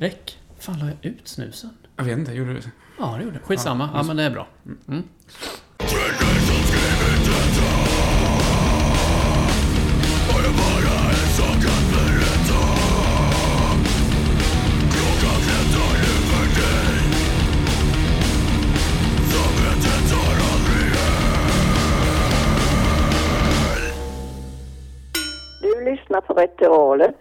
Räck. Fan, la jag ut snusen? Jag vet inte, gjorde du det? Ja, det gjorde jag. Skitsamma. Ja, men det är bra. Mm. Du lyssnar på Ritualen.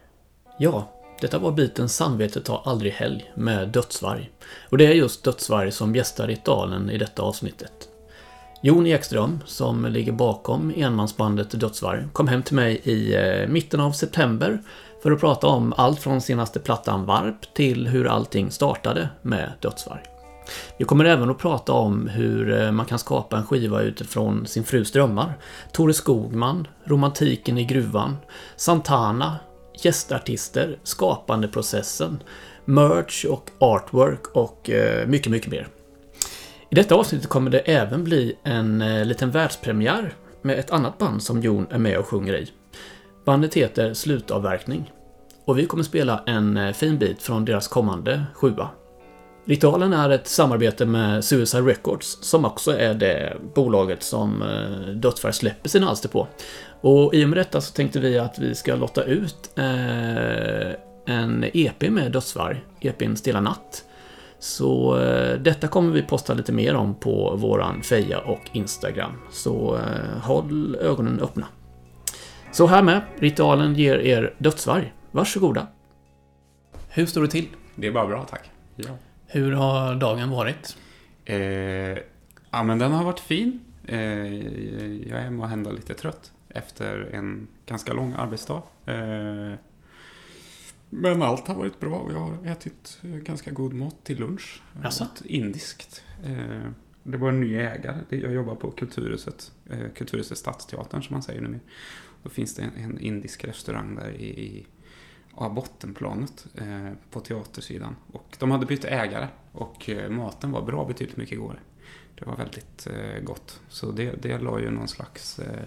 Ja, detta var biten Samvetet tar aldrig helg med Dödsvarg. Och det är just Dödsvarg som gästar ritualen i detta avsnittet. Jon Ekström, som ligger bakom enmansbandet Dödsvarg, kom hem till mig i eh, mitten av september för att prata om allt från senaste plattan Varp till hur allting startade med Dödsvarg. Vi kommer även att prata om hur eh, man kan skapa en skiva utifrån sin frus drömmar. Tore Skogman, romantiken i gruvan, Santana, gästartister, skapandeprocessen, merch och artwork och eh, mycket, mycket mer. I detta avsnittet kommer det även bli en eh, liten världspremiär med ett annat band som Jon är med och sjunger i. Bandet heter Slutavverkning. Och vi kommer spela en eh, fin bit från deras kommande sjua. Ritualen är ett samarbete med Suicide Records som också är det bolaget som Dödsfärg släpper sina alster på. Och i och med detta så tänkte vi att vi ska lotta ut eh, en EP med Dödsvarg, EPn Stilla Natt. Så eh, detta kommer vi posta lite mer om på våran Feja och Instagram. Så eh, håll ögonen öppna. Så här med, ritualen ger er Dödsvarg. Varsågoda. Hur står det till? Det är bara bra, tack. Ja. Hur har dagen varit? Eh, ja, men den har varit fin. Eh, jag är måhända lite trött efter en ganska lång arbetsdag. Eh, men allt har varit bra och jag har ätit eh, ganska god mat till lunch. Åt Indiskt. Eh, det var en ny ägare. Jag jobbar på Kulturhuset. Kulturhuset Stadsteatern som man säger nu. Då finns det en, indisk restaurang där i, i ja, bottenplanet eh, på teatersidan. Och de hade bytt ägare och eh, maten var bra betydligt mycket godare. Det var väldigt eh, gott. Så det, det la ju någon slags eh,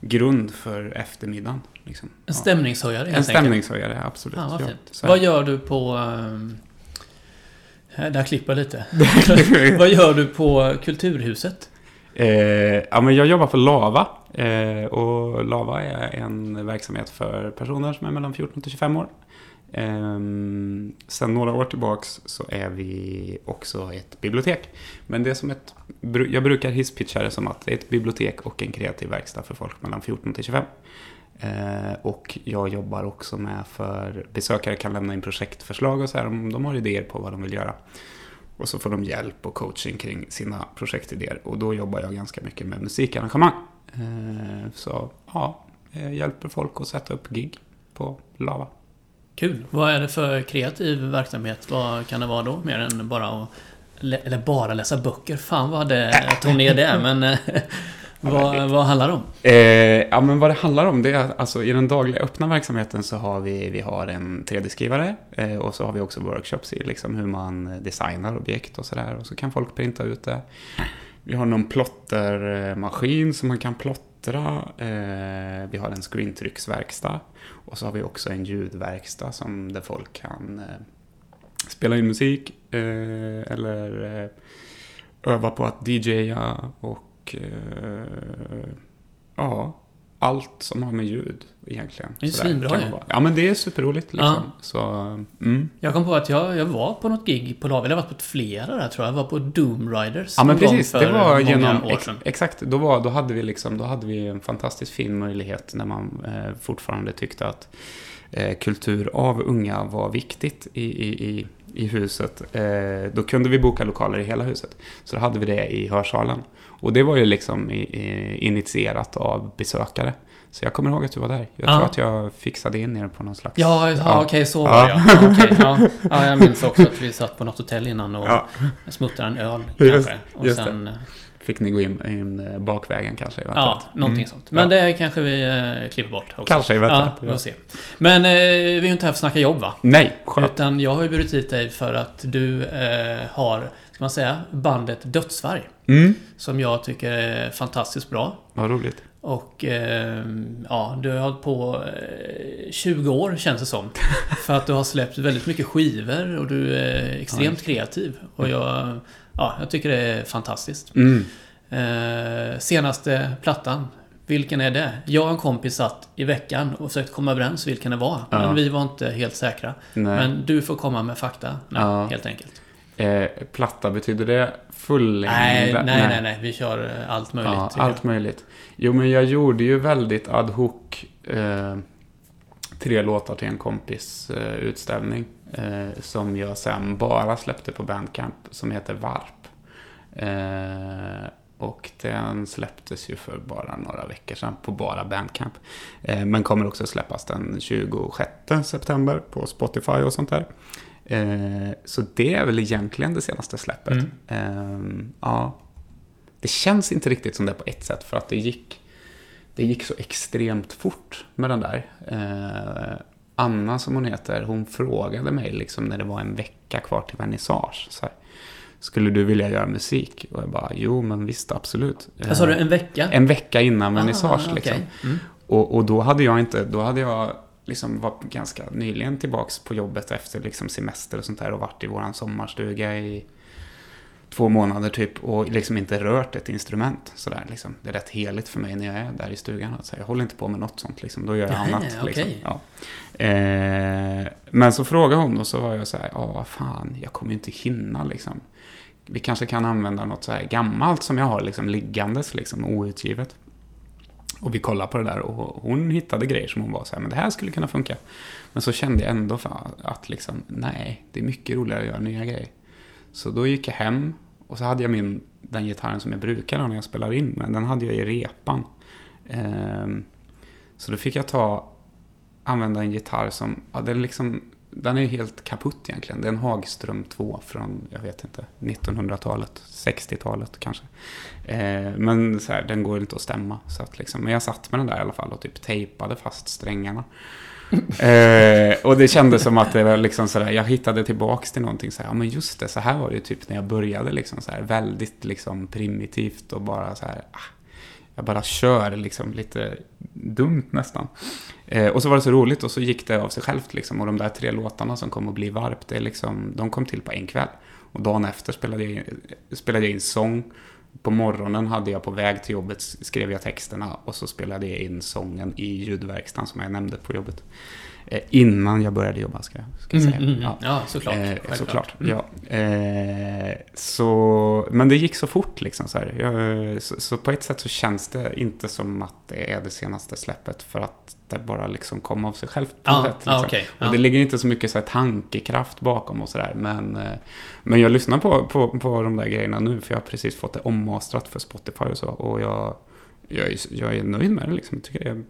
grund för eftermiddagen. Liksom. En Ja. stämningshöjare En helt enkelt. stämningshöjare, absolut. Ja, vad Ja, Vad gör du på... här, där klipper jag lite. Vad gör du på Kulturhuset? Eh, ja, men jag jobbar för Lava. Eh, och Lava är en verksamhet för personer som är mellan 14 till 25 år. Eh, sen några år tillbaks så är vi också ett bibliotek. Men det är som ett... Jag brukar hisspitcha det som att det är ett bibliotek och en kreativ verkstad för folk mellan 14 till 25. Eh, och jag jobbar också med för besökare kan lämna in projektförslag och så här om de har idéer på vad de vill göra. Och så får de hjälp och coaching kring sina projektidéer. Och då jobbar jag ganska mycket med musikarrangemang. Eh, så ja, jag hjälper folk att sätta upp gig på Lava. Kul. Vad är det för kreativ verksamhet? Vad kan det vara då? Mer än bara att... Eller bara läsa böcker. Fan vad det tog ner det. Men eh, vad, vad handlar det om? Eh, ja, men vad det handlar om det är alltså, i den dagliga öppna verksamheten så har vi, vi har en 3D-skrivare eh, och så har vi också workshops i liksom, hur man designar objekt och sådär. Och så kan folk printa ut det. Vi har någon plottermaskin som man kan plottra. Eh, vi har en screentrycksverkstad. Och så har vi också en ljudverkstad som där folk kan eh, spela in musik eh, eller eh, öva på att DJa och eh, ja, allt som har med ljud egentligen. Det är svinbra ju. Ja, men det är superroligt liksom. Ja. Så, mm. Jag kom på att jag, jag var på något gig på. Eller jag har varit på flera där tror jag. Jag var på Doom Riders. Ja men precis, det var genom, ex, exakt, då, var, då, hade vi liksom, då hade vi en fantastiskt fin möjlighet när man eh, fortfarande tyckte att eh, kultur av unga var viktigt i, i, i, i huset. Eh, då kunde vi boka lokaler i hela huset. Så då hade vi det i hörsalen. Och det var ju liksom initierat av besökare. Så jag kommer ihåg att du var där. Jag Ja. tror att jag fixade in er på någon slags... Ja, ja, Ja. okej, så Ja. var ja. ja, okej, ja. ja. Jag minns också att vi satt på något hotell innan och Ja. smuttade en öl Just- kanske. Och just det. sen... Fick ni gå in, in eh, bakvägen kanske? Ja, eventuellt? någonting Mm. sånt. Men Ja. det kanske vi eh, klipper bort också. Kanske, Ja, eventuellt. vi får se. Men eh, vi är ju inte här för att snacka jobb va? Nej, skönt. Utan jag har ju bjudit hit dig för att du eh, har, ska man säga, bandet Dödsvarg. Mm. Som jag tycker är fantastiskt bra. Vad roligt. Och eh, ja, du har hållit på eh, 20 år känns det som. För att du har släppt väldigt mycket skivor och du är extremt kreativ. Och jag, ja, jag tycker det är fantastiskt. Mm. Eh, senaste plattan, vilken är det? Jag och en kompis satt i veckan och försökte komma överens vilken det var. Ja. Men vi var inte helt säkra. Nej. Men du får komma med fakta nu, Ja. helt enkelt. Eh, platta, betyder det fullängd? Nej, nej, nej, nej. Vi kör eh, allt möjligt. Ja, allt möjligt. Jo, men jag gjorde ju väldigt ad hoc eh, tre låtar till en kompis eh, utställning. Eh, som jag sen bara släppte på Bandcamp, som heter Varp. Eh, och den släpptes ju för bara några veckor sedan på bara Bandcamp. Men kommer också släppas den 26 september på Spotify och sånt där. Eh, så det är väl egentligen det senaste släppet. Mm. Eh, ja. Det känns inte riktigt som det på ett sätt för att det gick, det gick så extremt fort med den där. Eh, Anna som hon heter, hon frågade mig liksom när det var en vecka kvar till vernissage. Så här, Skulle du vilja göra musik? Och jag bara, jo men visst absolut. jag. Sa du en vecka? En vecka innan vernissage Ah, okej. liksom. Mm. Och, och då hade jag inte, då hade jag liksom varit ganska nyligen tillbaks på jobbet efter liksom semester och sånt där och varit i våran sommarstuga i två månader typ och liksom inte rört ett instrument sådär liksom. Det är rätt heligt för mig när jag är där i stugan. Alltså, jag håller inte på med något sånt liksom, då gör jag Nej, annat. okej. Liksom. Ja. Eh, men så frågade hon och så var jag så här, ja vad fan, jag kommer ju inte hinna liksom. Vi kanske kan använda något så här gammalt som jag har liksom liggandes liksom outgivet. Och vi kollade på det där och hon hittade grejer som hon var så här, men det här skulle kunna funka. Men så kände jag ändå att liksom, nej, det är mycket roligare att göra nya grejer. Så då gick jag hem och så hade jag min, den gitarren som jag brukar ha när jag spelar in, men den hade jag i repan. Ehm, så då fick jag ta, använda en gitarr som, ja, den liksom, den är helt kaputt egentligen. Det är en Hagström 2 från, jag vet inte, 1900-talet, 60-talet kanske. Eh, men så här, den går inte att stämma. Så att liksom, men jag satt med den där i alla fall och typ tejpade fast strängarna. eh, och det kändes som att det var liksom sådär, jag hittade tillbaks till någonting så här, ja men just det, så här var det ju typ när jag började liksom så här, väldigt liksom primitivt och bara så här, ah, jag bara kör liksom lite dumt nästan. Eh, och så var det så roligt och så gick det av sig självt liksom. Och de där tre låtarna som kom att bli varp, det liksom, de kom till på en kväll. Och dagen efter spelade jag, in, spelade jag in sång. På morgonen hade jag på väg till jobbet, skrev jag texterna och så spelade jag in sången i ljudverkstan som jag nämnde på jobbet. Eh, innan jag började jobba ska jag, ska jag Mm, säga. mm, Ja. ja. såklart. Eh, såklart, Mm. ja. Eh, så, men det gick så fort liksom. Så. Jag, så, så på ett sätt så känns det inte som att det är det senaste släppet för att det bara liksom kom av sig självt på något sätt. ja, Liksom. okej. Och Ja. det ligger inte så mycket så här, tankekraft bakom och sådär. Men, eh, men jag lyssnar på, på, på de där grejerna nu för jag har precis fått det ommastrat för Spotify och så. Och jag, jag, är, jag är nöjd med det liksom. Jag tycker det är,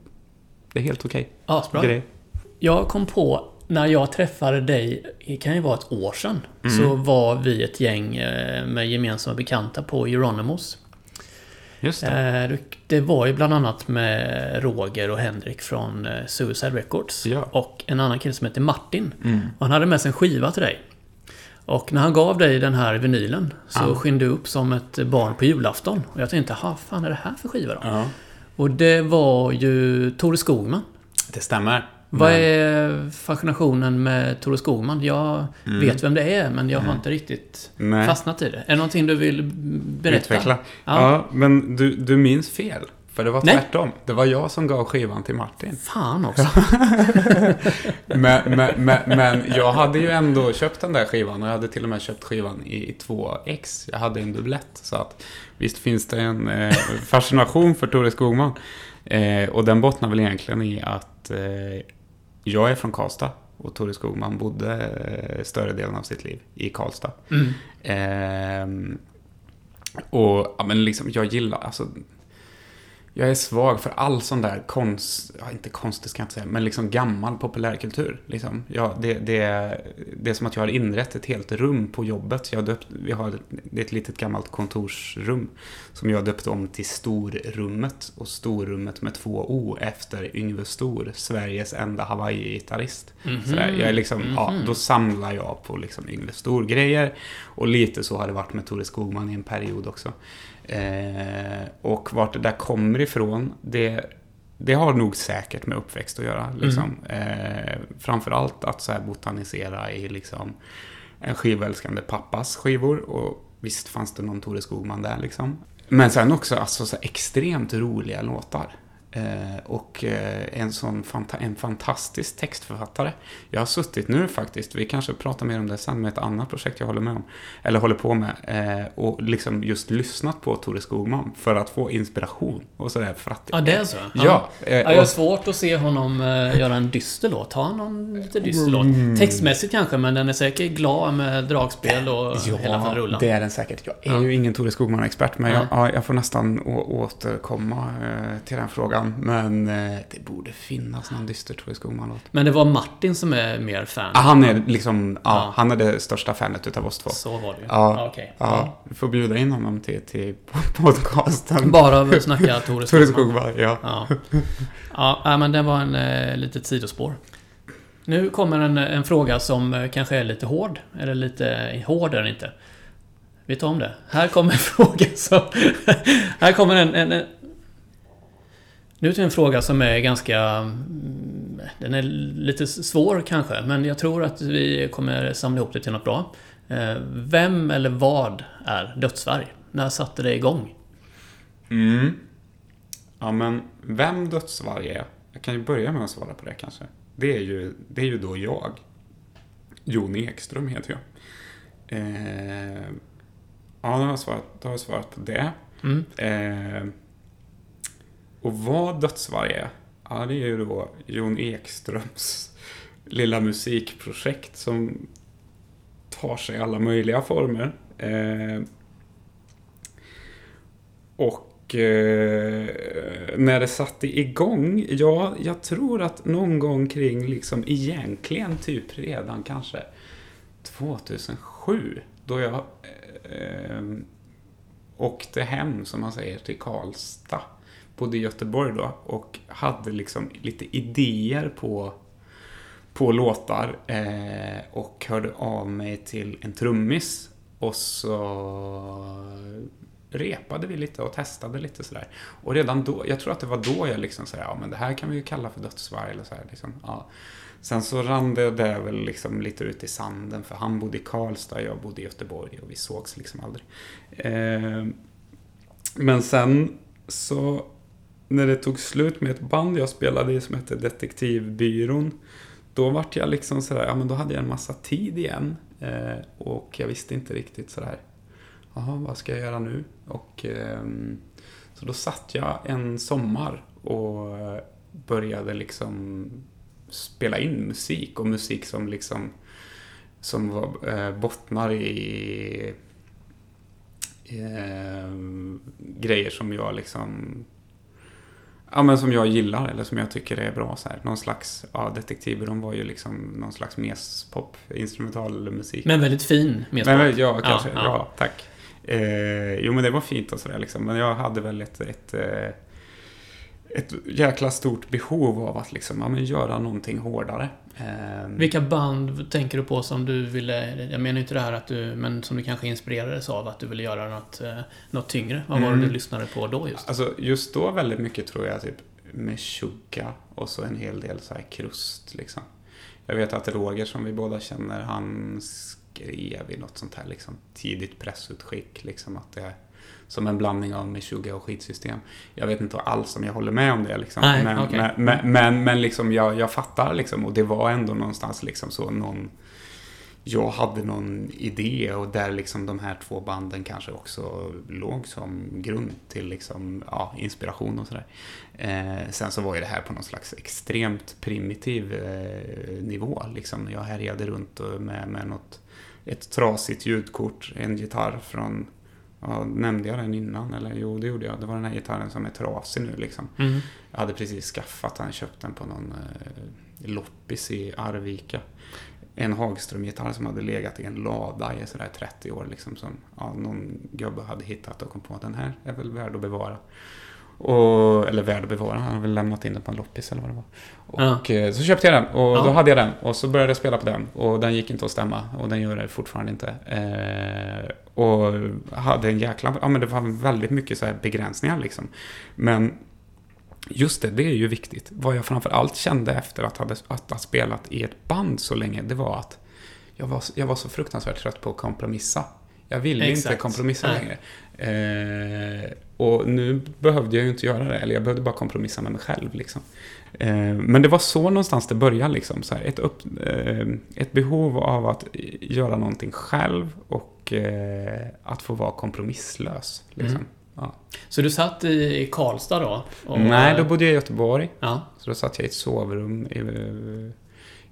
det är helt okej. Asbra. grej. Jag kom på, när jag träffade dig, det kan ju vara ett år sedan, Mm. så var vi ett gäng eh, med gemensamma bekanta på Euronymous. Just det. Eh, Det var ju bland annat med Roger och Henrik från eh, Suicide Records. Ja. Och en annan kille som heter Martin. Mm. Han hade med sig en skiva till dig. Och när han gav dig den här vinylen så Ja. sken du upp som ett barn på julafton. Och jag tänkte, vad fan är det här för skiva då? Ja, Och det var ju Tore Skogman. det stämmer. Vad Men- är fascinationen med Tore Skogman? Jag Mm. vet vem det är, men jag har inte riktigt Nej. fastnat i det. Är det någonting du vill berätta? Utveckla. Ja. Ja. men du, du minns fel. För det var Nej. tvärtom. Det var jag som gav skivan till Martin. Fan också. Men, men, men, men jag hade ju ändå köpt den där skivan och jag hade till och med köpt skivan i 2x. Jag hade en dubblett. Så att visst finns det en eh, fascination för Tore Skogman. Eh, och den bottnar väl egentligen i att eh, jag är från Karlstad. Och Tore Skogman bodde eh, större delen av sitt liv i Karlstad. Mm. Ehm, och ja, men liksom, jag gillar, alltså, jag är svag för all sån där konst, ja, inte konstigt ska jag inte säga, men liksom gammal populärkultur. Liksom. Ja, det, det, det är som att jag har inrett ett helt rum på jobbet. Jag har döpt, vi har, ett- ett litet gammalt kontorsrum som jag döpte om till Storrummet. Och Storrummet med två O efter Yngve Stor, Sveriges enda Hawaii-gitarrist. Mhm. Sådär, jag är liksom, ja, Mhm. då samlar jag på liksom Yngve Stor-grejer. Och lite så har det varit med Tore Skogman i en period också. Eh, och vart det där kommer ifrån, det, det har nog säkert med uppväxt att göra. Liksom. Eh, framförallt att så här botanisera i liksom en skivälskande pappas skivor. Och visst fanns det någon Tore Skogman där liksom. Men sen också alltså, så extremt roliga låtar. Eh, och eh, en sån fanta en fantastisk textförfattare. Jag har suttit nu faktiskt, vi kanske pratar mer om det sen med ett annat projekt jag håller med om. Eller håller på med. Eh, och liksom just lyssnat på Tore Skogman för att få inspiration. Och sådär för att... Ja, det är så? Ja. Ja, jag har svårt att se honom göra en dyster låt. Har han någon lite dyster låt? Mm. Textmässigt kanske, men den är säkert glad med dragspel och hela faderullan. det är den säkert. Jag är Ja. ju ingen Tore Skogman-expert, men jag, ja, jag får nästan återkomma till den frågan. Men eh, det borde finnas någon dyster Tore Skogman-låt. Men det var Martin som är mer fan. Ah, han är liksom, ja, Ja. han är det största fanet utav oss två. Så var det ju. Ja, Ja, okej. ja, vi får bjuda in honom till, till podcasten. Bara snacka Tore Tore Skogman. Skogman, ja. Ja. ja, men det var en eh, litet sidospår. Nu kommer en, en fråga som eh, kanske är lite hård. Eller lite hård är den inte. Vi tar om det. Här kommer en fråga som... här kommer en, en... Nu till en fråga som är ganska... mm, Den är lite svår kanske, men jag tror att vi kommer samla ihop det till något bra. Eh, Vem eller vad är dödsvarg? När satte det igång? Mm. Ja, men vem dödsvarg är? Jag kan ju börja med att svara på det kanske. Det är ju, det är ju då jag. Jon Ekström heter jag. Eh, ja, då har jag svarat, då har jag svarat på det. Mm. Eh, och vad dödsvarg är? Ja, det är ju då Jon Ekströms lilla musikprojekt som tar sig alla möjliga former. Eh, och eh, när det satte igång, ja, jag tror att någon gång kring liksom egentligen typ redan kanske 2007 då jag eh, eh, åkte hem, som man säger, till Karlstad. Bodde i Göteborg då och hade liksom lite idéer på, på låtar eh, och hörde av mig till en trummis och så repade vi lite och testade lite sådär. Och redan då, jag tror att det var då jag liksom sådär, ja men det här kan vi ju kalla för dödsvarg eller sådär liksom. Ja. Sen så rann det där väl liksom lite ut i sanden för han bodde i Karlstad, jag bodde i Göteborg och vi sågs liksom aldrig. Eh, men sen så när det tog slut med ett band jag spelade i som hette Detektivbyrån då vart jag liksom sådär, ja men då hade jag en massa tid igen eh, och jag visste inte riktigt sådär Jaha, vad ska jag göra nu? Och eh, så då satt jag en sommar och eh, började liksom spela in musik och musik som liksom som var, eh, bottnar i eh, grejer som jag liksom Ja men som jag gillar eller som jag tycker är bra så här. Någon slags, ja Detektivbyrån var ju liksom någon slags mespop, instrumental musik. Men väldigt fin medspråk. men, ja, kanske. Ja, Ja, ja. tack. Eh, jo, men det var fint och sådär liksom. Men jag hade väl ett, ett, eh, ett jäkla stort behov av att liksom, ja, men göra någonting hårdare. Eh, Vilka band tänker du på som du ville... Jag menar inte det här att du... Men som du kanske inspirerades av att du ville göra något, eh, något tyngre. Vad var det Mm. du lyssnade på då just? Alltså just då väldigt mycket tror jag typ med Suga och så en hel del så här krust liksom. Jag vet att Roger som vi båda känner, han skrev i något sånt här liksom tidigt pressutskick liksom att det är som en blandning av Meshuggah och skitsystem. Jag vet inte alls om jag håller med om det liksom. Nej, men, okej. men, men, men, men liksom jag, jag fattar liksom och det var ändå någonstans liksom så någon jag hade någon idé och där liksom de här två banden kanske också låg som grund till liksom, ja, inspiration och sådär. Eh, sen så var ju det här på någon slags extremt primitiv eh, nivå. Liksom. Jag härjade runt och med, med något, ett trasigt ljudkort, en gitarr från, ja, nämnde jag den innan? Eller jo, det gjorde jag. Det var den här gitarren som är trasig nu liksom. Mm. Jag hade precis skaffat den, köpt den på någon eh, loppis i Arvika. En Hagström-gitarr som hade legat i en lada i sådär 30 år. Liksom, som ja, någon gubbe hade hittat och kom på att den här är väl värd att bevara. Och, eller värd att bevara. Han hade väl lämnat in den på en loppis eller vad det var. Ja. Och eh, så köpte jag den och Ja. då hade jag den. Och så började jag spela på den. Och den gick inte att stämma. Och den gör det fortfarande inte. Eh, och hade en jäkla... Ja men det var väldigt mycket så här begränsningar liksom. Men just det, det är ju viktigt. Vad jag framför allt kände efter att ha, att ha spelat i ett band så länge, det var att jag var, jag var så fruktansvärt trött på att kompromissa. Jag ville inte Exakt. kompromissa Nej. längre. Eh, och nu behövde jag ju inte göra det, eller jag behövde bara kompromissa med mig själv. Liksom. Eh, men det var så någonstans det började, liksom, så här, ett, upp, eh, ett behov av att göra någonting själv och eh, att få vara kompromisslös. Liksom. Mm. Ja. Så du satt i i Karlstad då? och- Nej, då bodde jag i Göteborg. Ja. Så då satt jag i ett sovrum i,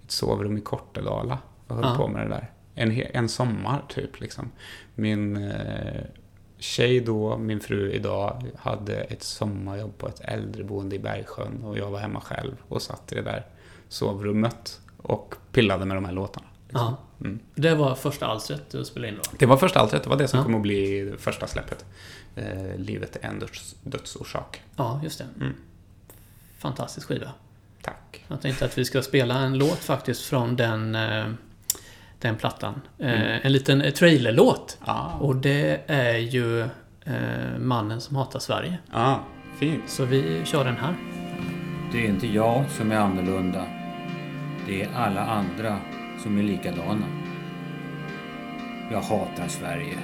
ett sovrum i Kortedala och höll Ja. på med det där. En, en sommar typ liksom. Min eh, tjej då, min fru idag, hade ett sommarjobb på ett äldreboende i Bergsjön och jag var hemma själv och satt i det där sovrummet och pillade med de här låtarna. liksom. ja. Mm. Det var första alstret du spelade in då? Det var första allt det var det som Ja. kom att bli första släppet. Eh, Livet är en döds, dödsorsak. Ja, just det. Mm. Fantastisk skiva. Tack. Jag tänkte att vi ska spela en låt faktiskt från den, eh, den plattan. Eh, Mm. En liten trailerlåt. Ah. Och det är ju eh, Mannen som hatar Sverige. ah, fint. Så vi kör den här. Det är inte jag som är annorlunda. Det är alla andra som är likadana. Jag hatar Sverige.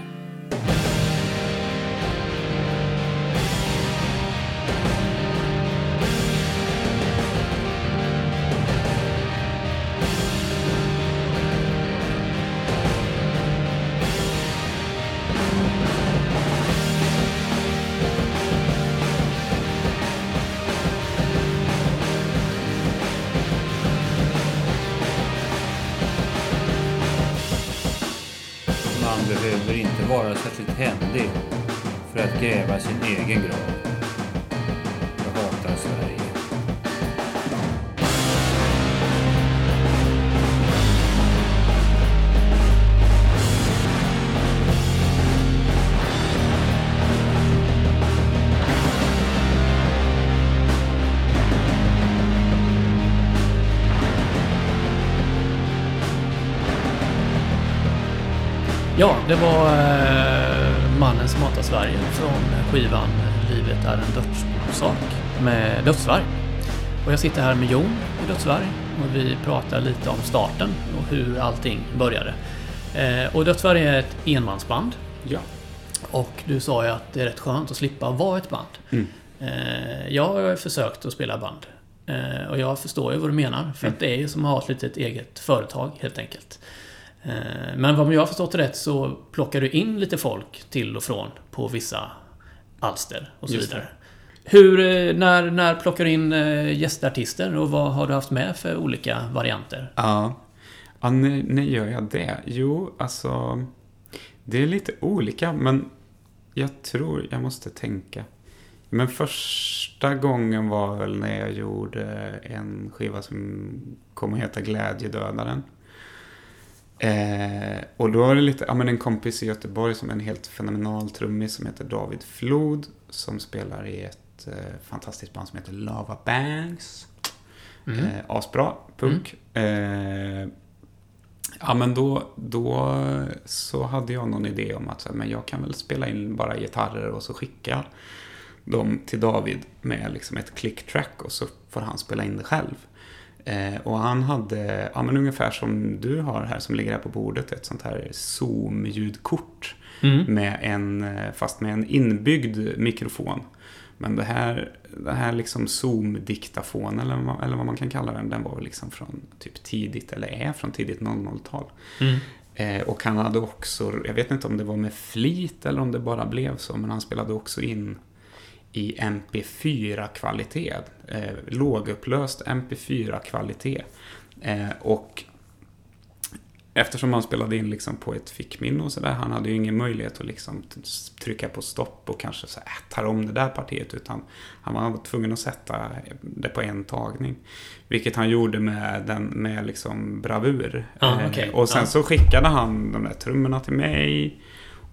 Vara särskilt händig för att gräva sin egen grav. Det var eh, Mannen som hatar Sverige från skivan Livet är en dödsorsak med Dödsvarg. Och jag sitter här med Jon i Dödsvarg och vi pratar lite om starten och hur allting började. Eh, och Dödsvarg är ett enmansband Ja. och du sa ju att det är rätt skönt att slippa vara ett band. Mm. Eh, jag har försökt att spela band. Eh, och jag förstår ju vad du menar. För att det är ju som att ha ett litet eget företag helt enkelt. Eh, men om jag har förstått rätt så plockar du in lite folk till och från på vissa alster och så Just vidare. Hur, eh, när, när plockar du in eh, gästartister och vad har du haft med för olika varianter? Ja. ja när, när gör jag det? Jo, alltså... Det är lite olika, men jag tror jag måste tänka. Men första gången var väl när jag gjorde en skiva som kom att heta Glädjedödaren. Eh, och då var det lite, ja men en kompis i Göteborg som är en helt fenomenal trummis som heter David Flod. Som spelar i ett eh, fantastiskt band som heter Lava Banks. Mm. Eh, asbra, punk. Eh, ja men då, då så hade jag någon idé om att så men jag kan väl spela in bara gitarrer och så skicka dem till David med liksom ett click-track och så får han spela in det själv. Eh, och han hade, ja men ungefär som du har här som ligger här på bordet, ett sånt här Zoom-ljudkort. Mm. Med en, eh, fast med en inbyggd mikrofon. Men det här, det här liksom Zoom-diktafonen, eller, vad- eller vad man kan kalla den, den var liksom från typ tidigt, eller är från tidigt 00-tal. Mm. Eh, och han hade också, jag vet inte om det var med flit eller om det bara blev så, men han spelade också in i MP4-kvalitet. Eh, lågupplöst MP4-kvalitet. Eh, och eftersom han spelade in liksom på ett fickminne och sådär, han hade ju ingen möjlighet att liksom trycka på stopp och kanske så här, "Äh, tar om det där partiet, utan han var tvungen att sätta det på en tagning. Vilket han gjorde med, den, med liksom bravur. Ja, Eh, okej. Och sen Ja. så skickade han de där trummorna till mig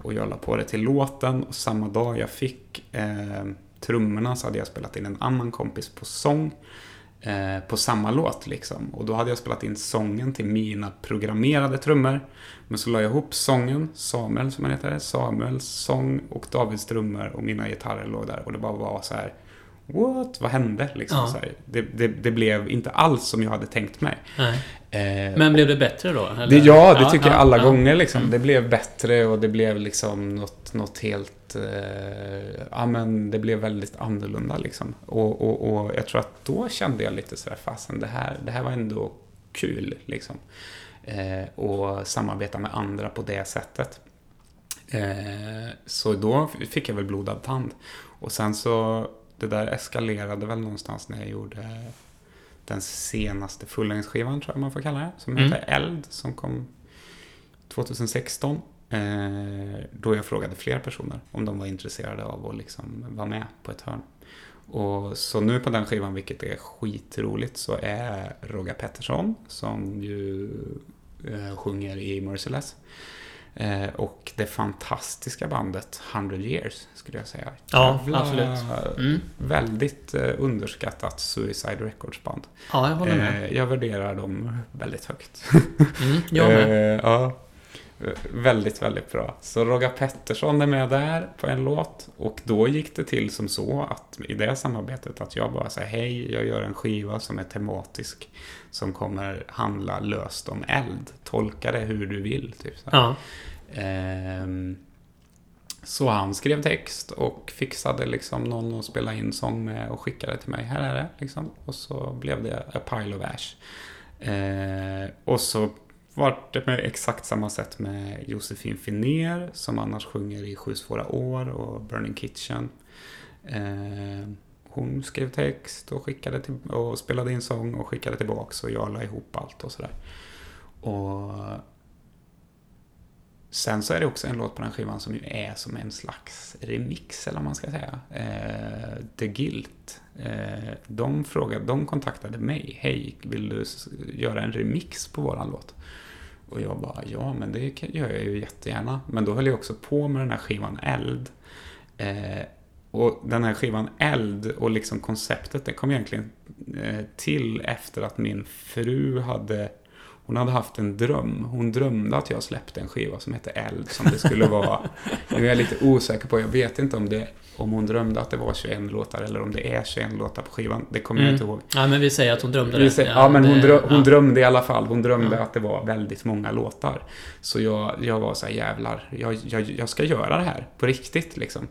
och jag la på det till låten och samma dag jag fick eh, trummorna så hade jag spelat in en annan kompis på sång. Eh, på samma låt liksom. Och då hade jag spelat in sången till mina programmerade trummor. Men så la jag ihop sången, Samuel som han heter, Samuels sång och Davids trummor och mina gitarrer låg där. Och det bara var så här, what? Vad hände? Liksom, Ja. så. Det, det, det blev inte alls som jag hade tänkt mig. Eh, Men blev det bättre då? Det, ja, det tycker jag alla ja. gånger. Liksom. Mm. Det blev bättre och det blev liksom något, något helt... Eh, ja, men det blev väldigt annorlunda liksom. Och, och, och jag tror att då kände jag lite sådär, fasen det här, det här var ändå kul liksom. Eh, och samarbeta med andra på det sättet. Eh, så då fick jag väl blodad tand. Och sen så, det där eskalerade väl någonstans när jag gjorde den senaste fullängdsskivan, tror jag man får kalla det, som Mm. heter Eld, som kom 2016. Eh, då jag frågade fler personer om de var intresserade av att liksom vara med på ett hörn. Och så nu på den skivan, vilket är skitroligt, så är Roger Pettersson, som ju eh, sjunger i Merciless, eh, och det fantastiska bandet 100 Years, skulle jag säga. Ja, Jävla, absolut. Mm. Väldigt eh, underskattat Suicide Records-band. Ja, jag håller med. Eh, jag värderar dem väldigt högt. Mm, jag med. Eh, ja. Eh, Väldigt, väldigt bra. Så Roger Pettersson är med där på en låt. Och då gick det till som så att i det samarbetet att jag bara säger hej, jag gör en skiva som är tematisk. Som kommer handla löst om eld. Tolka det hur du vill. Typ så. Ja. Ehm, så han skrev text och fixade liksom någon att spela in sång med och skickade till mig. Här är det. Liksom. Och så blev det A Pile of Ash. Eh, och så varit det med exakt samma sätt med Josefin Finer som annars sjunger i Sju svåra år och Burning Kitchen. Eh, hon skrev text och, skickade till, och spelade in sång och skickade tillbaks och jag la ihop allt och sådär. Och Sen så är det också en låt på den skivan som ju är som en slags remix, eller vad man ska säga. Eh, The Guilt. Eh, de, frågade, de kontaktade mig. Hej, vill du göra en remix på våran låt? Och jag bara, ja men det gör jag ju jättegärna. Men då höll jag också på med den här skivan Eld. Eh, och den här skivan Eld och liksom konceptet, det kom egentligen eh, till efter att min fru hade hon hade haft en dröm. Hon drömde att jag släppte en skiva som hette Eld, som det skulle vara. Nu är jag lite osäker på, jag vet inte om, det, om hon drömde att det var 21 låtar eller om det är 21 låtar på skivan. Det kommer jag Mm. inte ihåg. ja, men vi säger att hon drömde det. säger, ja, men hon, det- drö, hon ja. drömde i alla fall. Hon drömde Ja. att det var väldigt många låtar. Så jag, jag var så här, jävlar, jag, jag, jag ska göra det här på riktigt liksom.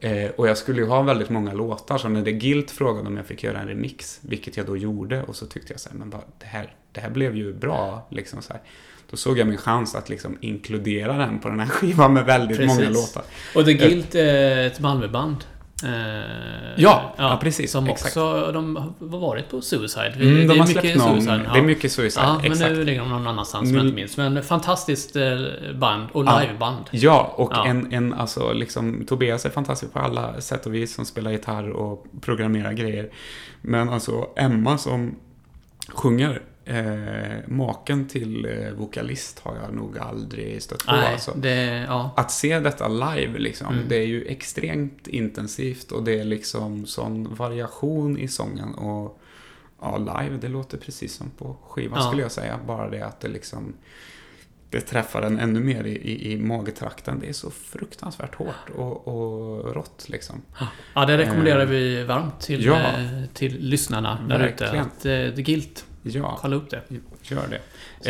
Eh, och jag skulle ju ha väldigt många låtar, så när det Guilt frågade om jag fick göra en remix, vilket jag då gjorde, och så tyckte jag så här, men vad, det, här, det här blev ju bra, liksom så här. Då såg jag min chans att liksom inkludera den på den här skivan med väldigt Precis. många låtar. Och The Guilt är ett Malmöband. Eh, Ja, ja, precis, Som exakt. också, de har varit på Suicide. Mm, de är har mycket släppt någon, Suicide. Ja. det är mycket Suicide, Ja, men exakt. nu ligger de någon annanstans som jag inte minns. Men fantastiskt eh, band och liveband. Ja, och Ja. En, en, alltså liksom, Tobias är fantastisk på alla sätt och vis som spelar gitarr och programmerar grejer. Men alltså Emma som sjunger, eh, maken till eh, vokalist har jag nog aldrig stött på. Nej, alltså. det... Ja. Att se detta live, liksom, Mm. det är ju extremt intensivt och det är liksom sån variation i sången. Och ja, live, det låter precis som på skivan Ja. skulle jag säga. Bara det att det liksom det träffar en ännu mer i, i, i magetrakten. Det är så fruktansvärt hårt och, och rått liksom. ja, det rekommenderar Eh, vi varmt till, ja. eh, till lyssnarna där ute. Att eh, The Guilt, Ja, kolla upp det. gör det.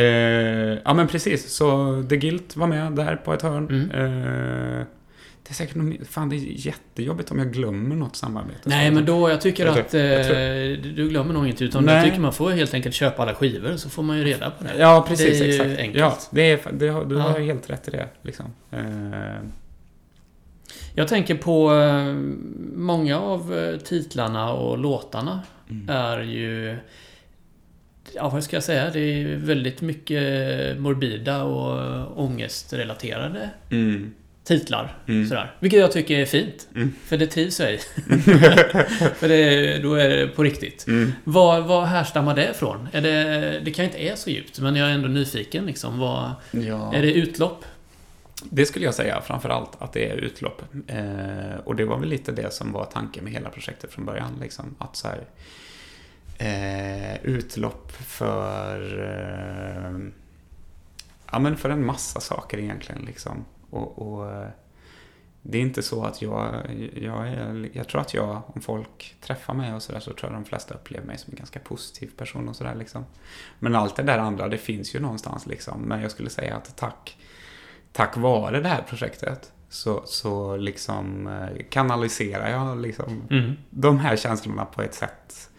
Eh, ja men precis, så The Guilt var med där på ett hörn. Mm. Eh, det är säkert något, fan det är jättejobbigt om jag glömmer något samarbete. Nej, men då, jag tycker Jag att tror- jag eh, du glömmer nog inte. Utan Nej. jag tycker man får helt enkelt köpa alla skivor så får man ju reda på det. Ja, precis. Det är exakt. enkelt. Ja, det är, det du Ja. har helt rätt i det. Liksom. Eh, Jag tänker på eh, många av eh, titlarna och låtarna Mm. är ju... Ja, vad ska jag säga? Det är väldigt mycket morbida och ångestrelaterade mm, titlar. Mm. Sådär. Vilket jag tycker är fint. Mm. För det trivs jag i. för det, då är det på riktigt. mm. Vad, vad härstammar det ifrån? Är det, det kan inte är så djupt, men jag är ändå nyfiken. Liksom. Vad, Ja. Är det utlopp? Det skulle jag säga framför allt att det är utlopp. Eh, och det var väl lite det som var tanken med hela projektet från början. Liksom, att så här, eh, utlopp för, eh, ja, men för en massa saker egentligen. Liksom. Och, och eh, det är inte så att jag, jag är, jag tror att jag, om folk träffar mig och sådär så tror jag de flesta upplever mig som en ganska positiv person och sådär liksom. Men allt det där andra, det finns ju någonstans liksom. Men jag skulle säga att tack, tack vare det här projektet så, så liksom eh, kanaliserar jag liksom Mm. de här känslorna på ett sätt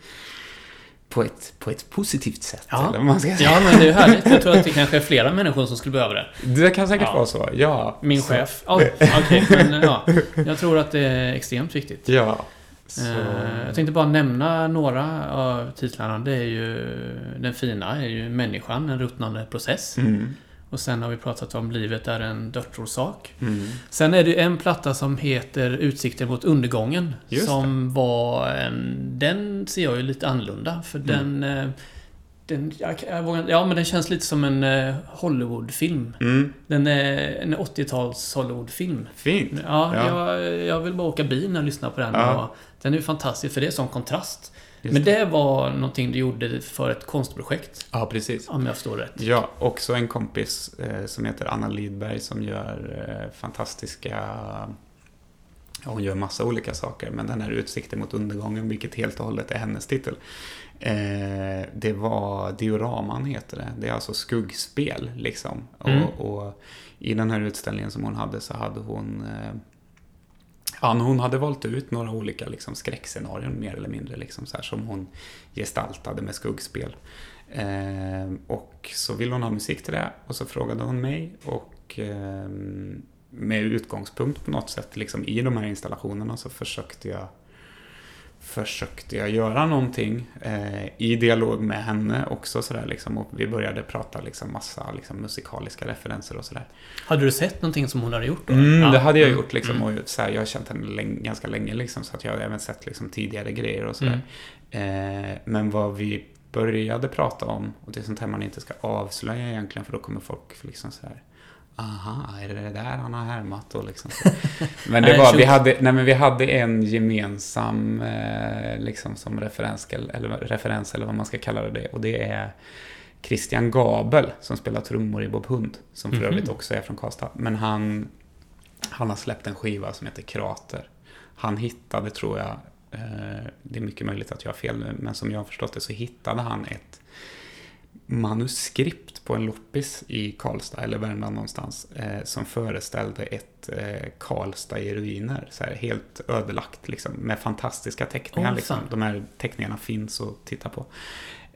på ett, på ett positivt sätt. Ja. Eller man ska säga. Ja, men det är härligt. Jag tror att det kanske är flera människor som skulle behöva det. Det kan säkert Ja. vara så, ja. Min så, chef. Ja, okej. men ja. Jag tror att det är extremt viktigt. Ja. Så, Eh, Jag tänkte bara nämna några av titlarna. Det är ju den fina är ju människan, en ruttnande process. mm, Och sen har vi pratat om livet är en dödsorsak. mm. Sen är det en platta som heter Utsikter mot undergången. Just som var en... Den ser jag ju lite annorlunda. För Mm. den... eh, den jag, jag vågar, ja, men den känns lite som en eh, Hollywoodfilm. Mm. Den är en 80-tals Hollywoodfilm. Fint. Ja, Ja. Jag, jag vill bara åka bil när jag lyssnar på den. Ja. Den är ju fantastisk för det är sån kontrast. Just Men det var någonting du gjorde för ett konstprojekt. Ja, precis. Om jag förstår rätt. Ja, också en kompis eh, som heter Anna Lidberg som gör eh, fantastiska... Ja, hon gör massa olika saker, men den här Utsikten mot undergången, vilket helt och hållet är hennes titel. Eh, det var Dioraman heter det. Det är alltså skuggspel liksom. Mm. Och, och i den här utställningen som hon hade så hade hon... Ja, hon hade valt ut några olika liksom, skräckscenarion mer eller mindre liksom, så här, som hon gestaltade med skuggspel. Eh, och så ville hon ha musik till det och så frågade hon mig och eh, med utgångspunkt på något sätt liksom, i de här installationerna så försökte jag försökte jag göra någonting eh, i dialog med henne också sådär liksom och vi började prata liksom massa liksom, musikaliska referenser och sådär. Hade du sett någonting som hon hade gjort då? Mm, Ja. Det hade jag Mm. gjort liksom. Mm. Och så här, jag har känt henne länge, ganska länge liksom, så att jag har även sett liksom, tidigare grejer och sådär. Mm. Eh, men vad vi började prata om, och det är sånt här man inte ska avslöja egentligen för då kommer folk liksom så här Aha, är det det där han har härmat och liksom. Men det var, vi hade, nej men vi hade en gemensam eh, liksom som referens eller, referens eller vad man ska kalla det och det är Christian Gabel som spelar trummor i Bob Hund. Som för Mhm. övrigt också är från Karlstad. Men han, han har släppt en skiva som heter Krater. Han hittade, tror jag, eh, det är mycket möjligt att jag har fel nu, men som jag har förstått det så hittade han ett manuskript på en loppis i Karlstad, eller Värmland någonstans, eh, som föreställde ett eh, Karlstad i ruiner. Så här, helt ödelagt, liksom, med fantastiska teckningar. Åh, liksom. De här teckningarna finns att titta på.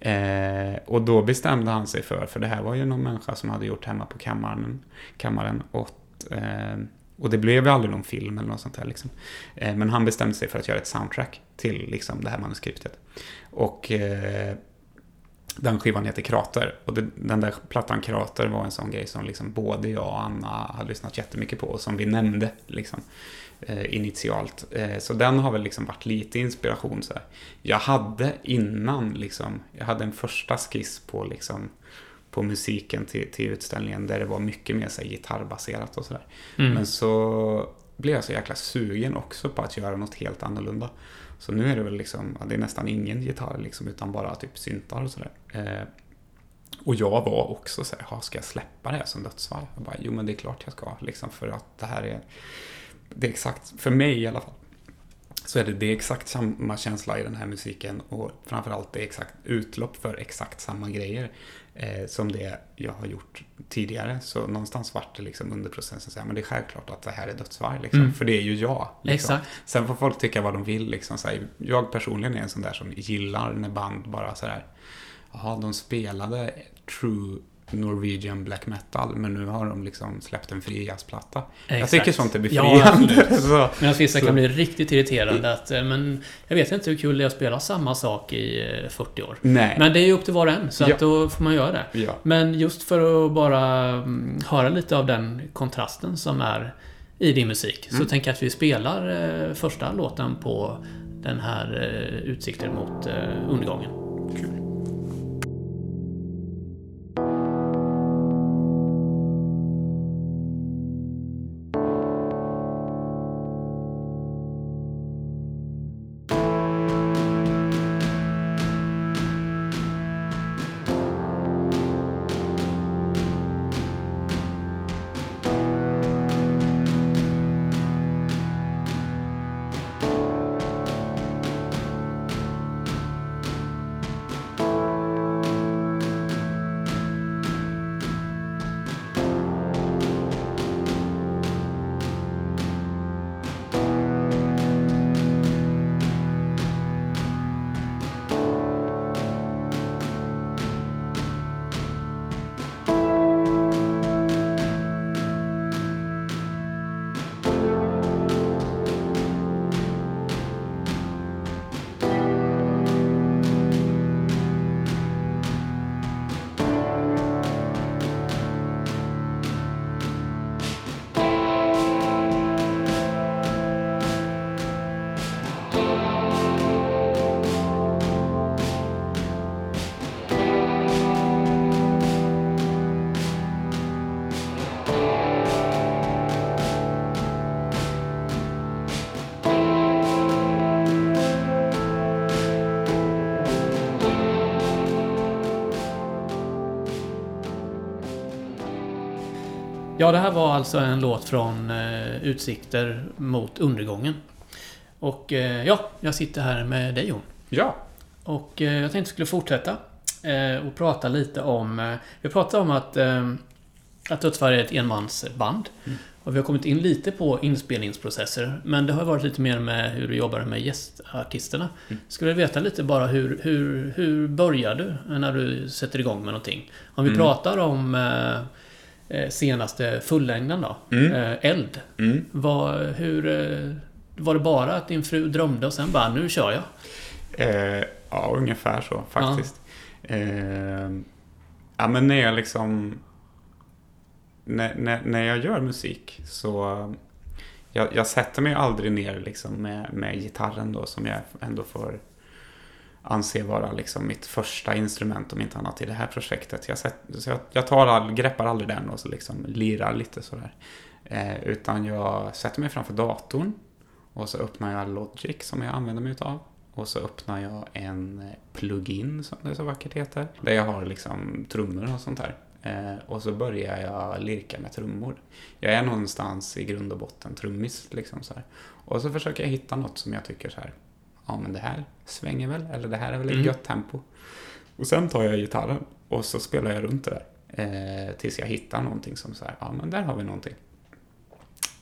Eh, och då bestämde han sig för, för det här var ju någon människa som hade gjort hemma på kammaren, kammaren och, eh, och det blev ju aldrig någon film eller något sånt där. Liksom. Eh, men han bestämde sig för att göra ett soundtrack till liksom, det här manuskriptet. Och eh, den skivan heter Krater. Och det, den där plattan Krater var en sån grej som liksom både jag och Anna hade lyssnat jättemycket på och som vi nämnde liksom, eh, initialt. Eh, så den har väl liksom varit lite inspiration. Så här. Jag hade innan, liksom, jag hade en första skiss på, liksom, på musiken till, till utställningen där det var mycket mer så här, gitarrbaserat och sådär. Mm. Men så blev jag så jäkla sugen också på att göra något helt annorlunda. Så nu är det väl liksom, det är nästan ingen gitarr liksom, utan bara typ syntar och sådär. Eh, och jag var också så här, ska jag släppa det här som dödsfall? Jag bara, jo men det är klart jag ska, liksom, för att det här är, det är exakt, för mig i alla fall, så är det, det är exakt samma känsla i den här musiken och framförallt det är exakt utlopp för exakt samma grejer eh, som det jag har gjort tidigare. Så någonstans vart det liksom under processen så här, men det är självklart att det här är dödsvarg, liksom, Mm. för det är ju jag. Liksom. Exakt. Sen får folk tycka vad de vill. Liksom, så här, jag personligen är en sån där som gillar när band bara så här, jaha, de spelade true Norwegian black metal, men nu har de liksom släppt en fri jazzplatta. Jag tycker sånt är Ja, befriande. absolut. så, vissa Så- kan bli riktigt irriterande att, eh, men jag vet inte hur kul det är att spela samma sak i eh, 40 år. nej. Men det är ju upp till var och en, så Ja. att då får man göra det. ja. Men just för att bara mm, höra lite av den kontrasten som är i din musik så Mm. tänker jag att vi spelar eh, första låten på den här eh, Utsikter mot eh, undergången. Ja, det här var alltså en låt från eh, Utsikter mot undergången. Och eh, ja, jag sitter här med dig Jon. Ja. Och eh, jag tänkte skulle fortsätta eh, och prata lite om... Eh, vi pratade om att, eh, att Dödsfall är ett enmansband. Mm. Och vi har kommit in lite på inspelningsprocesser. Men det har varit lite mer med hur du jobbar med gästartisterna. Mm. Skulle vilja veta lite bara hur, hur, hur börjar du när du sätter igång med någonting? Om vi Mm. pratar om senaste fullängden då. Mm. Eh, Eld. Mm. Var, hur, eh, var det bara att din fru drömde och sen bara nu kör jag? Eh, ja, ungefär så faktiskt. Eh, ja, men när jag liksom... När, när, när jag gör musik så... Jag, jag sätter mig aldrig ner liksom med, med gitarren då som jag ändå får anser vara liksom mitt första instrument om inte annat i det här projektet. Jag, sett, så jag, jag tar all, greppar aldrig den och så liksom lirar lite sådär. Eh, utan jag sätter mig framför datorn och så öppnar jag Logic som jag använder mig utav. Och så öppnar jag en eh, plugin som det så vackert heter. Där jag har liksom trummor och sånt där. Eh, och så börjar jag lirka med trummor. Jag är någonstans i grund och botten trummis liksom så här. Och så försöker jag hitta något som jag tycker så här. Ja men det här svänger väl, eller det här är väl ett Mm. gött tempo. Och sen tar jag gitarren och så spelar jag runt det där. Eh, tills jag hittar någonting som så här, ja men där har vi någonting.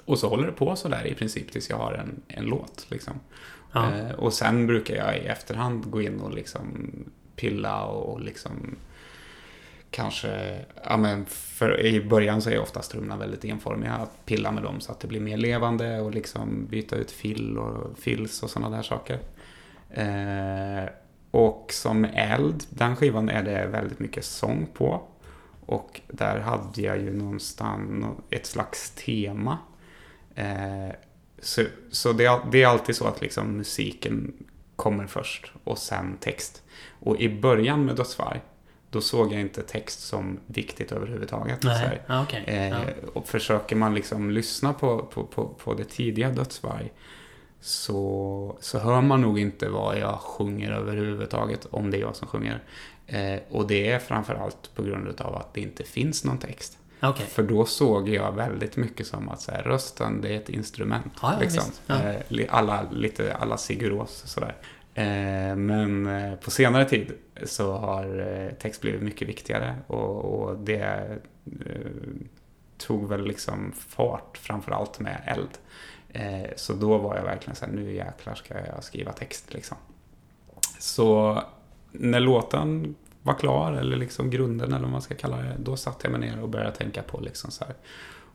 Och så håller det på så där i princip tills jag har en, en låt. Liksom. Ja. Eh, och sen brukar jag i efterhand gå in och liksom pilla och liksom kanske, ja men för i början så är oftast trummorna väldigt enformiga. Att pilla med dem så att det blir mer levande och liksom byta ut fill och fills och sådana där saker. Eh, och som eld, den skivan är det väldigt mycket sång på. Och där hade jag ju någonstans ett slags tema. Eh, så så det, det är alltid så att liksom musiken kommer först och sen text. Och i början med Dödsvarg, då såg jag inte text som viktigt överhuvudtaget. Nej, ja, okej. Eh, Ja. Och försöker man liksom lyssna på, på, på, på det tidiga Dödsvarg så, så hör man nog inte vad jag sjunger överhuvudtaget, om det är jag som sjunger. Eh, och det är framförallt på grund av att det inte finns någon text. Okej. För då såg jag väldigt mycket som att så här, rösten, det är ett instrument. Ja, ja, liksom. Ja. Eh, alla, lite alla Siguros sådär. Eh, men eh, på senare tid så har eh, text blivit mycket viktigare och, och det tog väl liksom fart framförallt med eld. Så då var jag verkligen så här, nu jäklar ska jag skriva text liksom. Så när låten var klar, eller liksom grunden eller vad man ska kalla det, då satte jag mig ner och började tänka på liksom så här,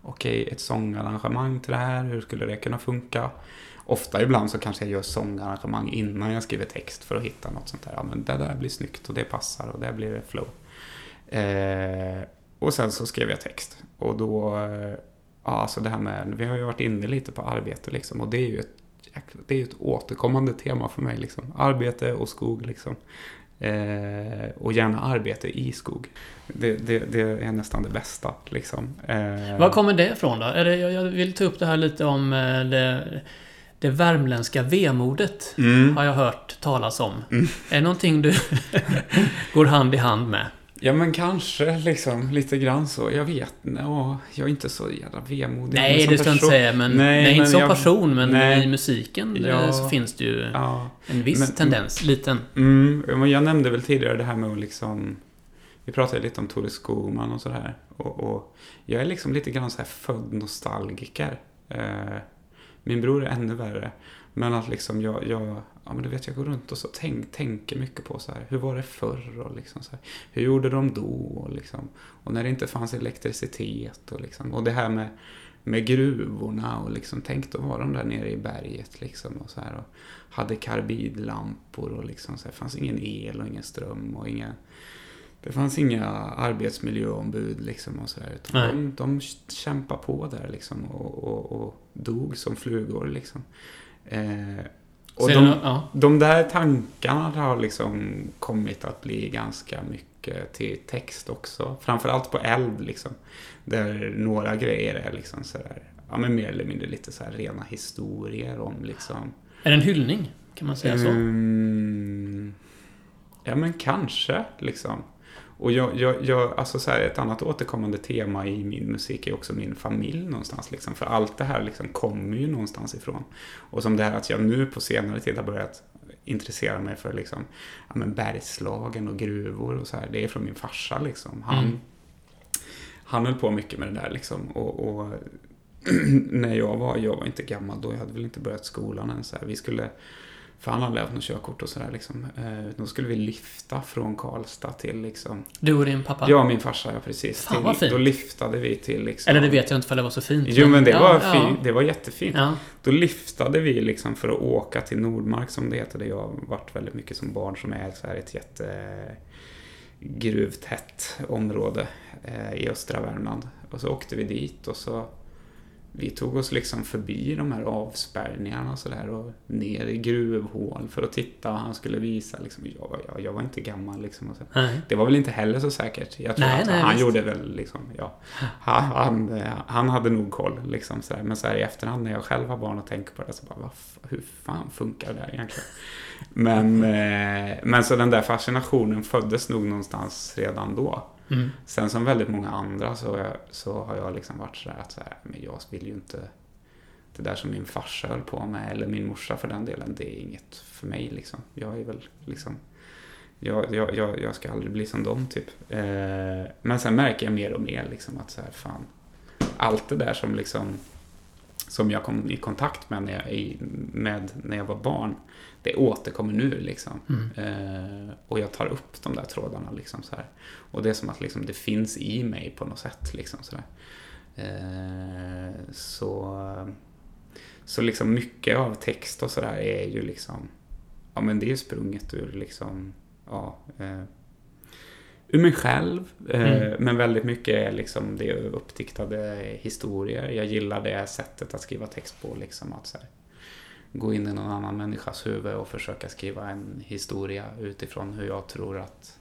okej, ett sångarrangemang till det här, hur skulle det kunna funka? Ofta ibland så kanske jag gör sångarrangemang innan jag skriver text för att hitta något sånt där. Ja, men det där blir snyggt och det passar och där blir det flow. Eh, och sen så skrev jag text. Och då, eh, ja alltså det här med, vi har ju varit inne lite på arbete liksom och det är ju ett, det är ett återkommande tema för mig liksom. Arbete och skog liksom. Eh, och gärna arbete i skog. Det, det, det är nästan det bästa liksom. Eh, Var kommer det ifrån då? Är det, jag vill ta upp det här lite om eh, det, det värmländska vemodet. Mm. Har jag hört talas om. Är det någonting du går hand i hand med? Ja men kanske liksom lite grann så. Jag vet ja, jag är inte så jävla vemodig. Nej, det ska jag inte säga. Men, nej, Nej, inte som jag- person, men nej. i musiken eh, Ja. så finns det ju Ja. en viss Men- tendens. Liten. Mm, jag nämnde väl tidigare det här med att liksom... Vi pratade lite om Tore Skogman och sådär. Och, och jag är liksom lite grann så här född nostalgiker. Eh, min bror är ännu värre. Men att liksom jag, jag, ja men du vet jag går runt och så tänk, tänker mycket på så här, hur var det förr och liksom så här, hur gjorde de då och liksom, och när det inte fanns elektricitet och liksom, och det här med, med gruvorna och liksom, tänk då var de där nere i berget liksom och så här och hade karbidlampor och liksom så här, fanns ingen el och ingen ström och inga, det fanns inga arbetsmiljöombud liksom och sådär. De, de kämpade på där liksom och, och, och dog som flugor liksom. Eh, och de, ja. de där tankarna har liksom kommit att bli ganska mycket till text också. Framförallt på eld liksom. Där några grejer är liksom sådär, ja men mer eller mindre lite så rena historier om liksom. Är det en hyllning? Kan man säga så? Mm, ja men kanske liksom. Och jag, jag, jag, alltså så här, ett annat återkommande tema i min musik är också min familj någonstans. Liksom. För allt det här liksom kommer ju någonstans ifrån. Och som det här att jag nu på senare tid har börjat intressera mig för liksom, ja, men Bergslagen och gruvor och så här. Det är från min farsa liksom. Han, Mm. han höll på mycket med det där liksom. Och, och när jag var, jag var inte gammal då, jag hade väl inte börjat skolan än. Så här. Vi skulle, för han hade haft något körkort och sådär liksom. Eh, då skulle vi lyfta från Karlstad till liksom, Du och din pappa? ja min farsa, ja precis. Fan, till, vad fint. Då lyftade vi till liksom. Eller det vet jag inte för det var så fint. Jo men det, Ja, var, ja. fint, det var jättefint. Ja. Då lyftade vi liksom för att åka till Nordmark som det heter, där jag har varit väldigt mycket som barn, som är så här ett jätte gruvtätt område eh, i östra Värmland. Och så åkte vi dit och så vi tog oss liksom förbi de här avspärrningarna och sådär och ner i gruvhål för att titta och han skulle visa liksom, jag, jag, jag var inte gammal liksom. Och så. Nej. Det var väl inte heller så säkert. Jag tror Nej, att nej, han visst. gjorde väl liksom, ja. Han, han, han hade nog koll liksom så här. Men så här i efterhand när jag själv har barn och tänker på det så bara, hur fan funkar det där egentligen? Men, eh, men så den där fascinationen föddes nog någonstans redan då. Mm. Sen som väldigt många andra så, är- så har jag liksom varit sådär att så här, men jag vill ju inte det där som min farsa höll på med, eller min morsa för den delen, det är inget för mig liksom. Jag är väl liksom, jag, jag, jag, jag ska aldrig bli som dem typ. Eh, men sen märker jag mer och mer liksom att så här, fan, allt det där som liksom, som jag kom i kontakt med när jag, med när jag var barn, det återkommer nu liksom. Mm. Eh, och jag tar upp de där trådarna liksom så här. Och det är som att liksom, det finns i mig på något sätt liksom så. Eh, så, så liksom mycket av text och sådär är ju liksom, ja men det är ju sprunget ur liksom, ja, eh, ur mig själv. Eh, Mm. Men väldigt mycket är liksom det uppdiktade historier. Jag gillar det sättet att skriva text på liksom att så här, gå in i någon annan människas huvud och försöka skriva en historia utifrån hur jag tror att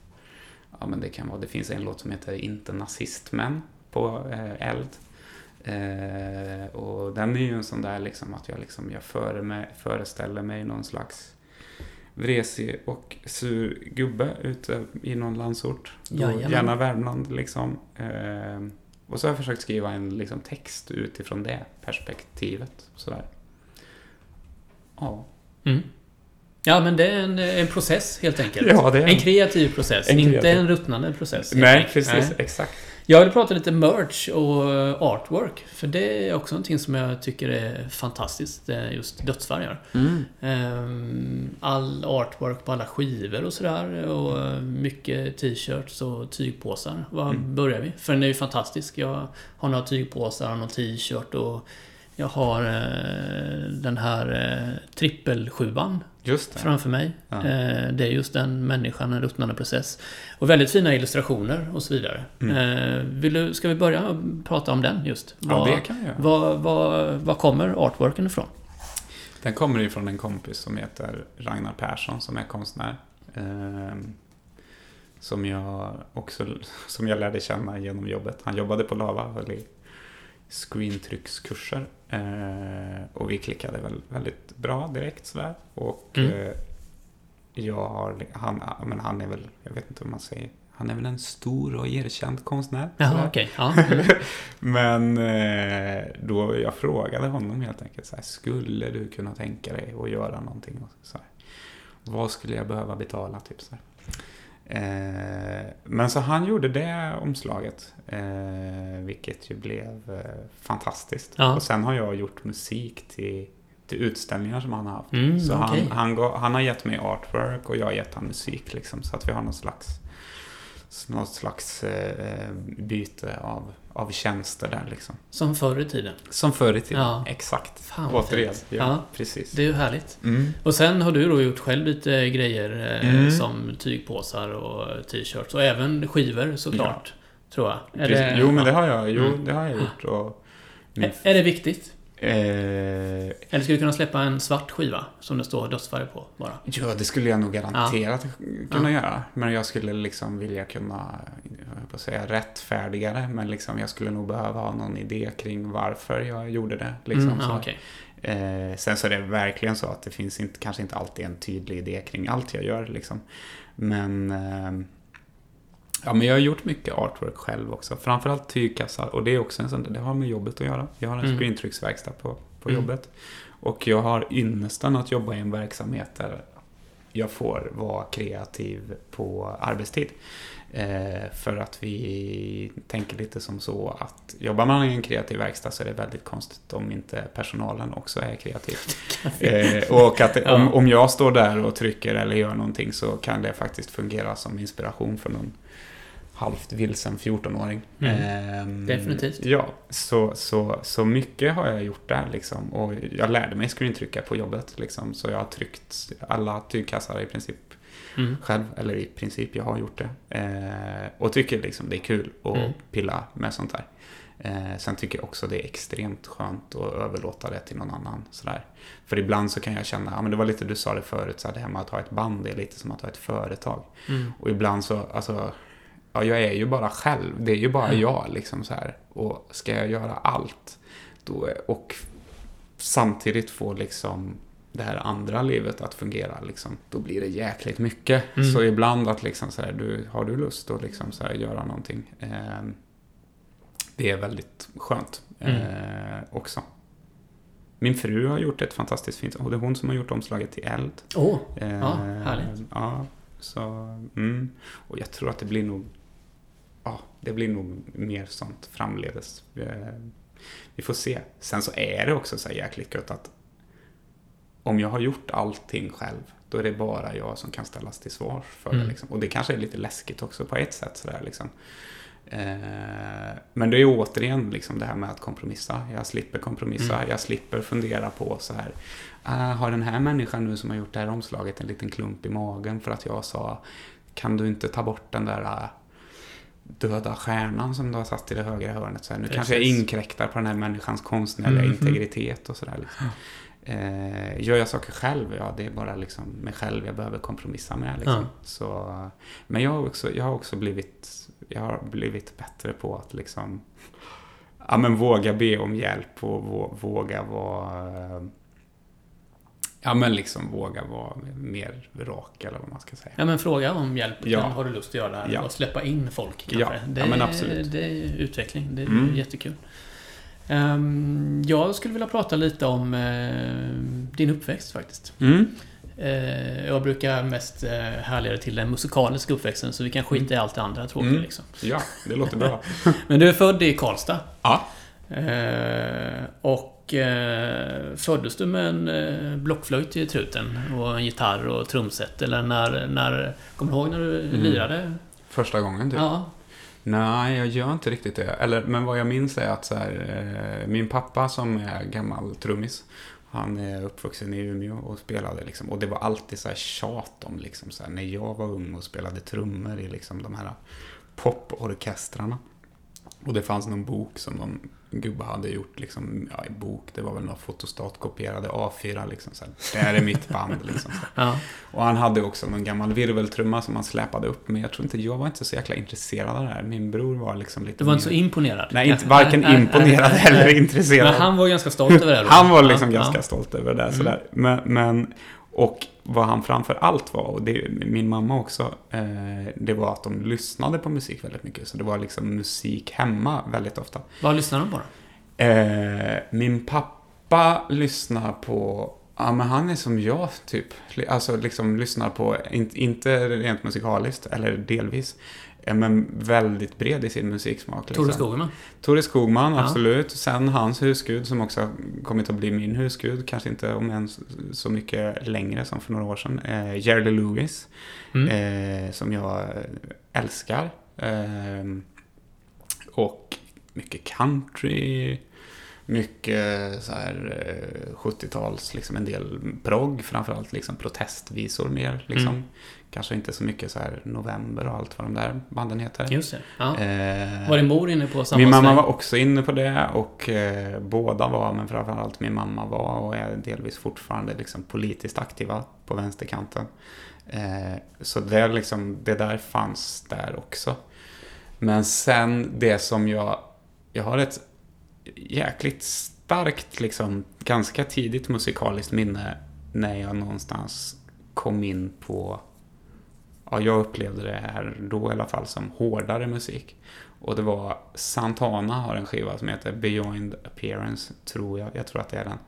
ja, men det kan vara. Det finns en låt som heter Inte nazistmän på eh, Eld. Eh, och den är ju en sån där liksom att jag, liksom, jag före mig, föreställer mig någon slags vresig och sur gubbe ute i någon landsort. Jajamän. gärna Värmland liksom. Eh, och så har jag försökt skriva en liksom, text utifrån det perspektivet. Sådär. Ja. Mm. Ja, men det är en, en process helt enkelt. Ja, det är En kreativ process, En inte kreativ. en ruttnande process. Nej, precis. Nej. Exakt. Jag vill prata lite merch och eh, artwork. För det är också någonting som jag tycker är fantastiskt. Är just dödsvargar. Mm. Ehm, All artwork på alla skivor och sådär. Och eh, mycket t-shirts och tygpåsar. Var Mm. börjar vi? För den är ju fantastisk. Jag har några tygpåsar och någon t-shirt och jag har eh, den här eh, trippelsjuan framför mig. Ja. Eh, Det är just den människan, en ruttnande process. Och väldigt fina illustrationer och så vidare. Mm. Vill du, ska vi börja prata om den just? Ja, det kan jag vad, vad, vad kommer artworken ifrån? Den kommer ifrån en kompis som heter Ragnar Persson som är konstnär. Ehm, som jag också som jag lärde känna genom jobbet. Han jobbade på Lava, höll i screentryckskurser. Ehm, och vi klickade väl väldigt bra direkt sådär. Och Mm. eh, jag har, han, men han är väl, jag vet inte vad man säger, han är väl en stor och erkänd konstnär. Jaha, okej. Ja. Mm. Men eh, då jag frågade honom helt enkelt så här, skulle du kunna tänka dig att göra någonting? Och Så här, vad skulle jag behöva betala? Typ så här. Eh, men så han gjorde det omslaget, eh, vilket ju blev eh, fantastiskt. Ja. Och sen har jag gjort musik till, till utställningar som han har haft. Mm, så okej. han, han, han har gett mig artwork och jag har gett han musik liksom, så att vi har någon slags något slags eh, byte av, av tjänster där liksom. Som förr i tiden. Som förr i tiden. Ja. Exakt. Fan vad Återigen. Ja, Ja. precis. Det är ju härligt. Mm. Och sen har du då gjort själv lite grejer eh, Mm. som tygpåsar och t-shirts. Och även skivor såklart. Tror jag. Är det, jo, men det ja. har jag, jo, Mm. det har jag gjort. Och Är, är det viktigt? Eh, Eller skulle du kunna släppa en svart skiva som det står dödsfärg på bara? ja, det skulle jag nog garanterat kunna göra. Men jag skulle liksom vilja kunna, jag på att säga rättfärdigare, men liksom jag skulle nog behöva ha någon idé kring varför jag gjorde det. Liksom, mm, ja, okej. Eh, sen så är det verkligen så att det finns inte, kanske inte alltid en tydlig idé kring allt jag gör. Liksom. Men, eh, Ja, men jag har gjort mycket artwork själv också. Framförallt tygkassar. Och det är också en sån det har med jobbet att göra. Jag har en Mm. screentrycksverkstad på, på Mm. jobbet. Och jag har ynnesten att jobba i en verksamhet där jag får vara kreativ på arbetstid. Eh, för att vi tänker lite som så att jobbar man i en kreativ verkstad så är det väldigt konstigt om inte personalen också är kreativ. Eh, och att om, om jag står där och trycker eller gör någonting så kan det faktiskt fungera som inspiration för någon halvt vilsen 14-åring. Mm. Ehm, Definitivt. Ja, så, så, så mycket har jag gjort där liksom. Och jag lärde mig screentrycka på jobbet liksom. Så jag har tryckt alla tygkassar i princip Mm. själv. Eller i princip, jag har gjort det. Eh, och tycker liksom det är kul att Mm. pilla med sånt där. Eh, sen tycker jag också det är extremt skönt att överlåta det till någon annan. Sådär. För ibland så kan jag känna, ja men det var lite du sa det förut, så här, det här med att ha ett band det är lite som att ha ett företag. Mm. Och ibland så, alltså, ja jag är ju bara själv, det är ju bara jag liksom så här. Och ska jag göra allt, då, och samtidigt få liksom det här andra livet att fungera, liksom, då blir det jäkligt mycket. Mm. Så ibland att liksom så här, du, har du lust att liksom så här, göra någonting? Eh, det är väldigt skönt eh, också. Min fru har gjort ett fantastiskt fint, och det är hon som har gjort omslaget till Eld. Åh, Eh, Ja, härligt. Ja, så, mm. Och jag tror att det blir nog, ja, det blir nog mer sånt framledes. Eh, Vi får se. Sen så är det också så här jäkligt gött att om jag har gjort allting själv, då är det bara jag som kan ställas till svars för Mm. det. Liksom. Och det kanske är lite läskigt också på ett sätt. Sådär, liksom. eh, men det är återigen liksom det här med att kompromissa. Jag slipper kompromissa, Mm. jag slipper fundera på så här. Ah, har den här människan nu som har gjort det här omslaget en liten klump i magen för att jag sa kan du inte ta bort den där ah, döda stjärnan som du har satt i det högra hörnet. Så här, nu Precis. kanske jag inkräktar på den här människans konstnärliga Mhm. integritet och sådär. Liksom. Eh, gör jag saker själv, ja det är bara liksom mig själv jag behöver kompromissa med. Liksom. Ja. Så, men jag har, också, jag har också blivit, jag har blivit bättre på att liksom ja, men våga be om hjälp och vå- våga vara Ja men liksom våga vara mer rak eller vad man ska säga. Ja men fråga om hjälp. Ja. Har du lust att göra det här? Ja. Och släppa in folk kanske. Ja. Det, Ja, men är- absolut. det är utveckling. Det är Mm. jättekul. Ehm, jag skulle vilja prata lite om eh, din uppväxt faktiskt. Mm. Eh, jag brukar mest uh, härleda till den musikaliska uppväxten så vi kan skita i allt det andra tråkiga Mm. liksom. Ja, det låter bra. Men du är född i Karlstad. Ja. Eh, och eh, föddes du med en eh, blockflöjt i truten och en gitarr och trumset? Eller när, när kommer du ihåg när du Mm. lirade? Första gången typ. Ja. Nej, jag gör inte riktigt det. Eller, men vad jag minns är att så här, eh, min pappa som är gammal trummis, han är uppvuxen i Umeå och spelade liksom. Och det var alltid så här tjat om liksom så här, när jag var ung och spelade trummor i liksom de här poporkestrarna. Och det fanns någon bok som någon gubbe hade gjort, liksom, ja, i bok, det var väl några fotostatkopierade A4 liksom. Så här, det här är mitt band liksom. Ja. Och han hade också någon gammal virveltrumma som han släpade upp. Men jag tror inte, jag var inte så jäkla intresserad av det här. Min bror var liksom lite Du var inte så mer- imponerad? Nej, inte, varken nej, imponerad nej, eller nej. intresserad. Men han var ganska stolt över det då? Han var liksom Ja, ganska stolt över det. Mm. Sådär. Men, men, och vad han framför allt var, och det min mamma också, eh, det var att de lyssnade på musik väldigt mycket. Så det var liksom musik hemma väldigt ofta. Vad lyssnar de på då? Eh, min pappa lyssnar på, ja men han är som jag typ. Alltså liksom lyssnar på, in, inte rent musikaliskt, eller delvis. Eh, Men väldigt bred i sin musiksmak. Liksom. Tore Skogman? Tore Skogman, Ja. absolut. Sen hans husgud som också kommit att bli min husgud. Kanske inte om än så mycket längre som för några år sedan. Eh, Jerry Lewis. Mm. Eh, som jag älskar. Eh, och mycket country. Mycket så här eh, 70-tals, liksom en del progg, framförallt liksom protestvisor mer. Liksom. Mm. Kanske inte så mycket så här November och allt vad de där banden heter. Just det. Ja. Eh, Var din mor inne på samma min mamma var också inne på det och eh, båda var, men framförallt min mamma var och är delvis fortfarande liksom politiskt aktiva på vänsterkanten. Eh, så det, liksom, det där fanns där också. Men sen det som jag, jag har ett jäkligt starkt, liksom, ganska tidigt musikaliskt minne när jag någonstans kom in på ja, jag upplevde det här då i alla fall som hårdare musik. Och det var Santana har en skiva som heter Beyond Appearance, tror jag. Jag tror att det är den.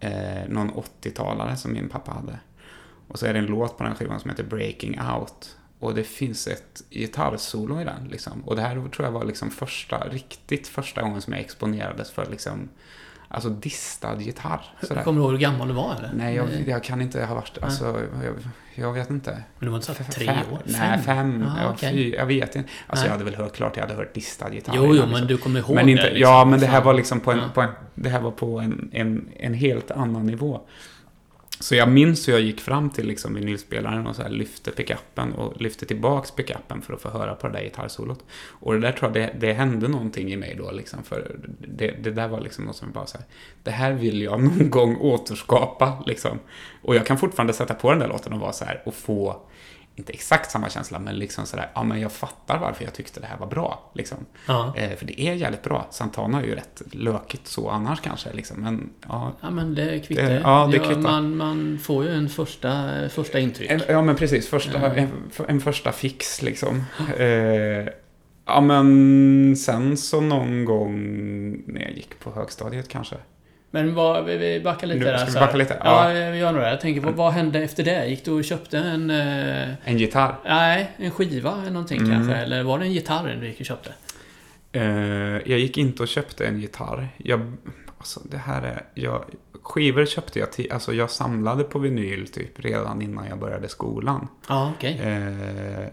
Eh, någon 80-talare som min pappa hade. Och så är det en låt på den skivan som heter Breaking Out. Och det finns ett gitarrsolo i den. Liksom. Och det här tror jag var liksom första, riktigt första gången som jag exponerades för liksom, alltså distad gitarr. Sådär. Kommer du ihåg hur gammal du var eller? Nej, jag, jag kan inte ha varit, alltså, jag, jag vet inte. Men du var inte så här tre Fem? år? Nej, fem. Ah, ja, okej. fy, jag vet inte. Alltså Nej. jag hade väl hört klart, jag hade hört distad gitarr Jo, jo, innan, men du kommer ihåg men inte, det? liksom. Ja, men det här var liksom på en, Ja. på en, det här var på en, en, en helt annan nivå. Så jag minns hur jag gick fram till liksom vinylspelaren och så här lyfte pickuppen och lyfte tillbaks pickuppen för att få höra på det där gitarrsolot. Och det där tror jag, det, det hände någonting i mig då liksom, för det, det där var liksom något som bara så här, det här vill jag någon gång återskapa liksom. Och jag kan fortfarande sätta på den där låten och vara så här och få, inte exakt samma känsla, men liksom sådär, ja men jag fattar varför jag tyckte det här var bra, liksom. Ja. Eh, för det är jävligt bra. Santana är ju rätt lökigt så annars kanske, liksom. Men ja, Ja, men det kvittar. Det- ja, det kvittar. man, man får ju en första, första intryck. en, ja men precis. Första, Ja. en, en första fix, liksom. Eh, ja men sen så någon gång när jag gick på högstadiet kanske. Men vad, vi, backar lite Nu, där. ska vi backa lite? Ja, Ja. vi gör nog det. Jag tänker, vad, vad hände efter det? Gick du och köpte en... Eh, En gitarr. nej, en skiva eller någonting Mm. kanske? Eller var det en gitarr du gick och köpte? Eh, jag gick inte och köpte en gitarr. Jag, alltså det här är, jag, skivor köpte jag till, alltså jag samlade på vinyl typ redan innan jag började skolan. Ja, okej. Eh,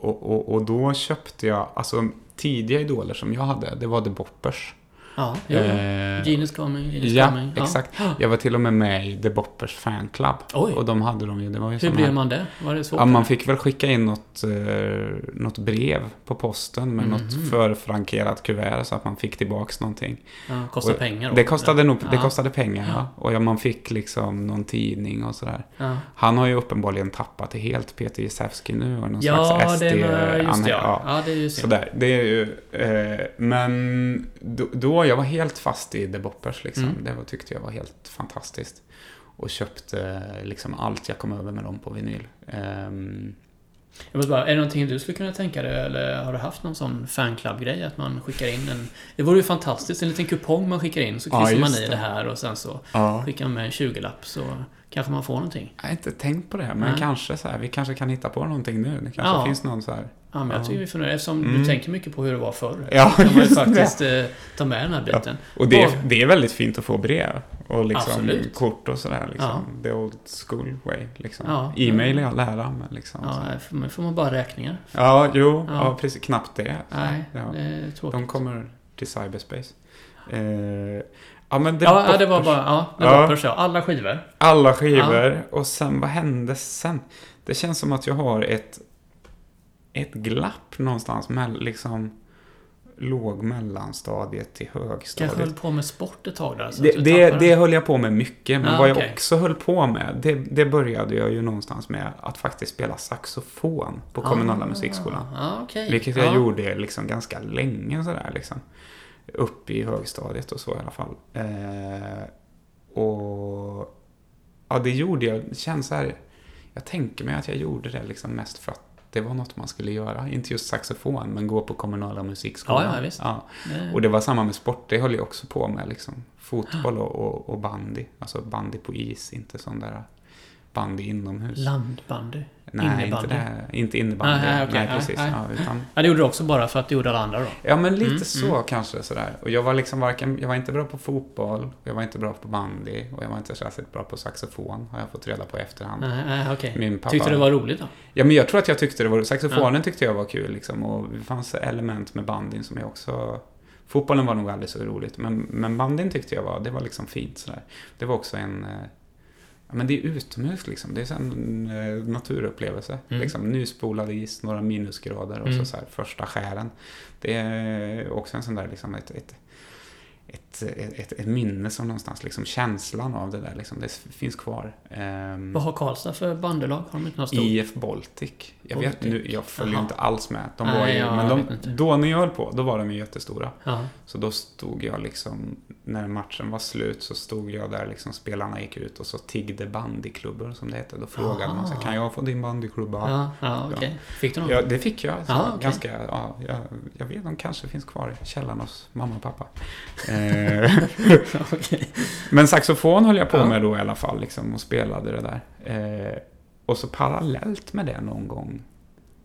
och, och, och då köpte jag, alltså tidiga idoler som jag hade, det var The Boppers. Ja, jo. Eh, Genius coming, Genius ja, coming. exakt. Jag var till och med med i The Boppers fanclub. Oj. Och de hade de ju, det var ju Hur blev här- man det? Var det svårt? Ja, man fick väl skicka in något, eh, något brev på posten med Mhm. något förfrankerat kuvert så att man fick tillbaks någonting. Ja, kostar Och pengar. Det kostade, nog, det Ja. kostade pengar, ja. Ja. Och ja, man fick liksom någon tidning och sådär. Ja, Han har ju uppenbarligen tappat det helt, Peter Jezewski nu. Och någon ja slags SD... det var just det. ja. Ja. ja, det är ju synd. Sådär, det är ju... Eh, men då, då, jag var helt fast i The Boppers liksom. Mm. Det var, tyckte jag var helt fantastiskt. Och köpte liksom allt jag kom över med dem på vinyl. Ehm, Jag måste bara, är det någonting du skulle kunna tänka dig eller har du haft någon sån fanclub-grej? Att man skickar in en... Det vore ju fantastiskt, en liten kupong man skickar in så Ja, kryssar man just i det. det här och sen så ja. skickar man med en 20-lapp så kanske man får någonting. Jag har inte tänkt på det, men Nej. kanske så här, vi kanske kan hitta på någonting nu. Det kanske Ja. finns någon så här... Ja, men jag Ja. tycker vi funderar, eftersom Mm. du tänker mycket på hur det var förr. Ja, kan man ju just det. faktiskt eh, ta med den här biten. Och det, är- det är väldigt fint att få brev. Och liksom Absolut. kort och sådär. Liksom. The old school way. Liksom. Ja. E-mail är all ära, men liksom. Ja, här får man- får bara räkningar. ja jo, ja. Ja. precis. Knappt det. Nej, Ja. det är tråkigt. De kommer till cyberspace. Eh, ja, men det Ja, ja, det var bara... Ja, det Ja. var ja. Alla skivor. Alla skivor. Och sen, vad hände sen? Det känns som att jag har ett, ett glapp någonstans mellan, liksom, låg mellanstadiet till högstadiet. Kanske höll på med sport ett tag där. Det, det, det höll jag på med mycket, men Ja, vad okej. jag också höll på med, det, det började jag ju någonstans med att faktiskt spela saxofon på kommunala Ah, musikskolan. Ja, okej. Vilket jag ja. gjorde liksom ganska länge sådär liksom. Upp i högstadiet och så i alla fall. Eh, och ja, det gjorde jag. Det känns så här, jag tänker mig att jag gjorde det liksom mest för att det var något man skulle göra. Inte just saxofon, men gå på kommunala musikskolan. Ja, ja, visst. Ja. Och det var samma med sport, det höll jag också på med. Liksom. Fotboll och, och, och bandy. Alltså bandy på is, inte sån där bandy inomhus. Landbandy. Nej, innebandy. inte det. Inte innebandy. Nej, okej, nej, precis. nej. Ja, utan, Ja, det gjorde du också bara för att det gjorde alla andra då. ja, men lite Mm, så kanske sådär. Och jag var liksom varken, jag var inte bra på fotboll, jag var inte bra på bandy och jag var inte särskilt bra på saxofon, har jag fått reda på i efterhand. Nej okej. Min pappa- Tyckte du det var roligt då? Ja, men jag tror att jag tyckte det var, saxofonen tyckte jag var kul liksom. Och det fanns element med bandyn som jag också... Fotbollen var nog aldrig så roligt, men, men bandyn tyckte jag var, det var liksom fint sådär. Det var också en... men det är utomhus liksom. Det är en eh, naturupplevelse. Mm. Liksom, nyspolad is, några minusgrader och Mm. så, så här, första skären. Det är också en sån där liksom ett, ett, ett ett, ett, minne som någonstans, liksom känslan av det där, liksom, det finns kvar. Ehm, Vad har Karlstad för bandelag? Har de inte något stort? IF Baltic. Jag, vet, Baltic. nu, jag följer Jaha. inte alls med. De var ju, men vet de, då när jag höll på, då var de ju jättestora. Ja. Så då stod jag liksom, när matchen var slut så stod jag där liksom, spelarna gick ut och så tiggde bandyklubbor som det hette. Då frågade man sig, kan jag få din bandyklubba? Ja, ja okej. Fick du någon? Ja, det fick jag. Så okej. ganska, ja, jag, jag vet, de kanske finns kvar i källaren hos mamma och pappa. Eh, men saxofon höll jag på med då i alla fall liksom, och spelade det där. Eh, och så parallellt med det någon gång,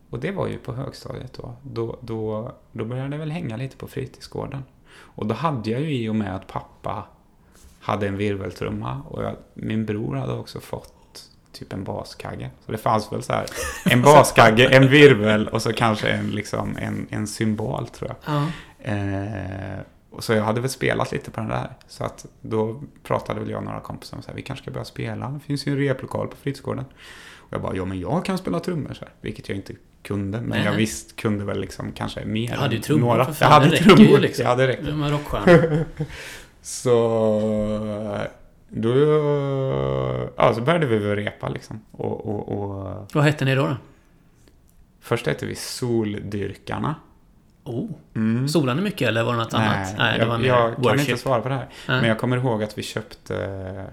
och det var ju på högstadiet då, då, då, då började jag väl hänga lite på fritidsgården. Och då hade jag ju i och med att pappa hade en virveltrumma och jag, min bror hade också fått typ en baskagge. Så det fanns väl så här en baskagge, en virvel och så kanske en, liksom, en, en symbol tror jag. Ja. Eh, och så jag hade väl spelat lite på den där. Så att då pratade väl jag och några kompisar om så här, vi kanske ska börja spela. Det finns ju en replokal på fritidsgården. Och jag bara, ja men jag kan spela trummor så här. Vilket jag inte kunde. Men Nej. jag visst kunde väl liksom kanske mer Du hade ju trummor några. för fan. Jag hade det räcker ju trummor. liksom. Jag hade räckt. De är rockstjärnor. Så då ja, så började vi väl repa liksom. Och, och, och Vad hette ni då? då? först hette vi Soldyrkarna. Oh. Mm. Solade ni mycket eller var det något annat? Nej, det var jag, mer jag kan worship. inte svara på det här. Nej. Men jag kommer ihåg att vi köpte,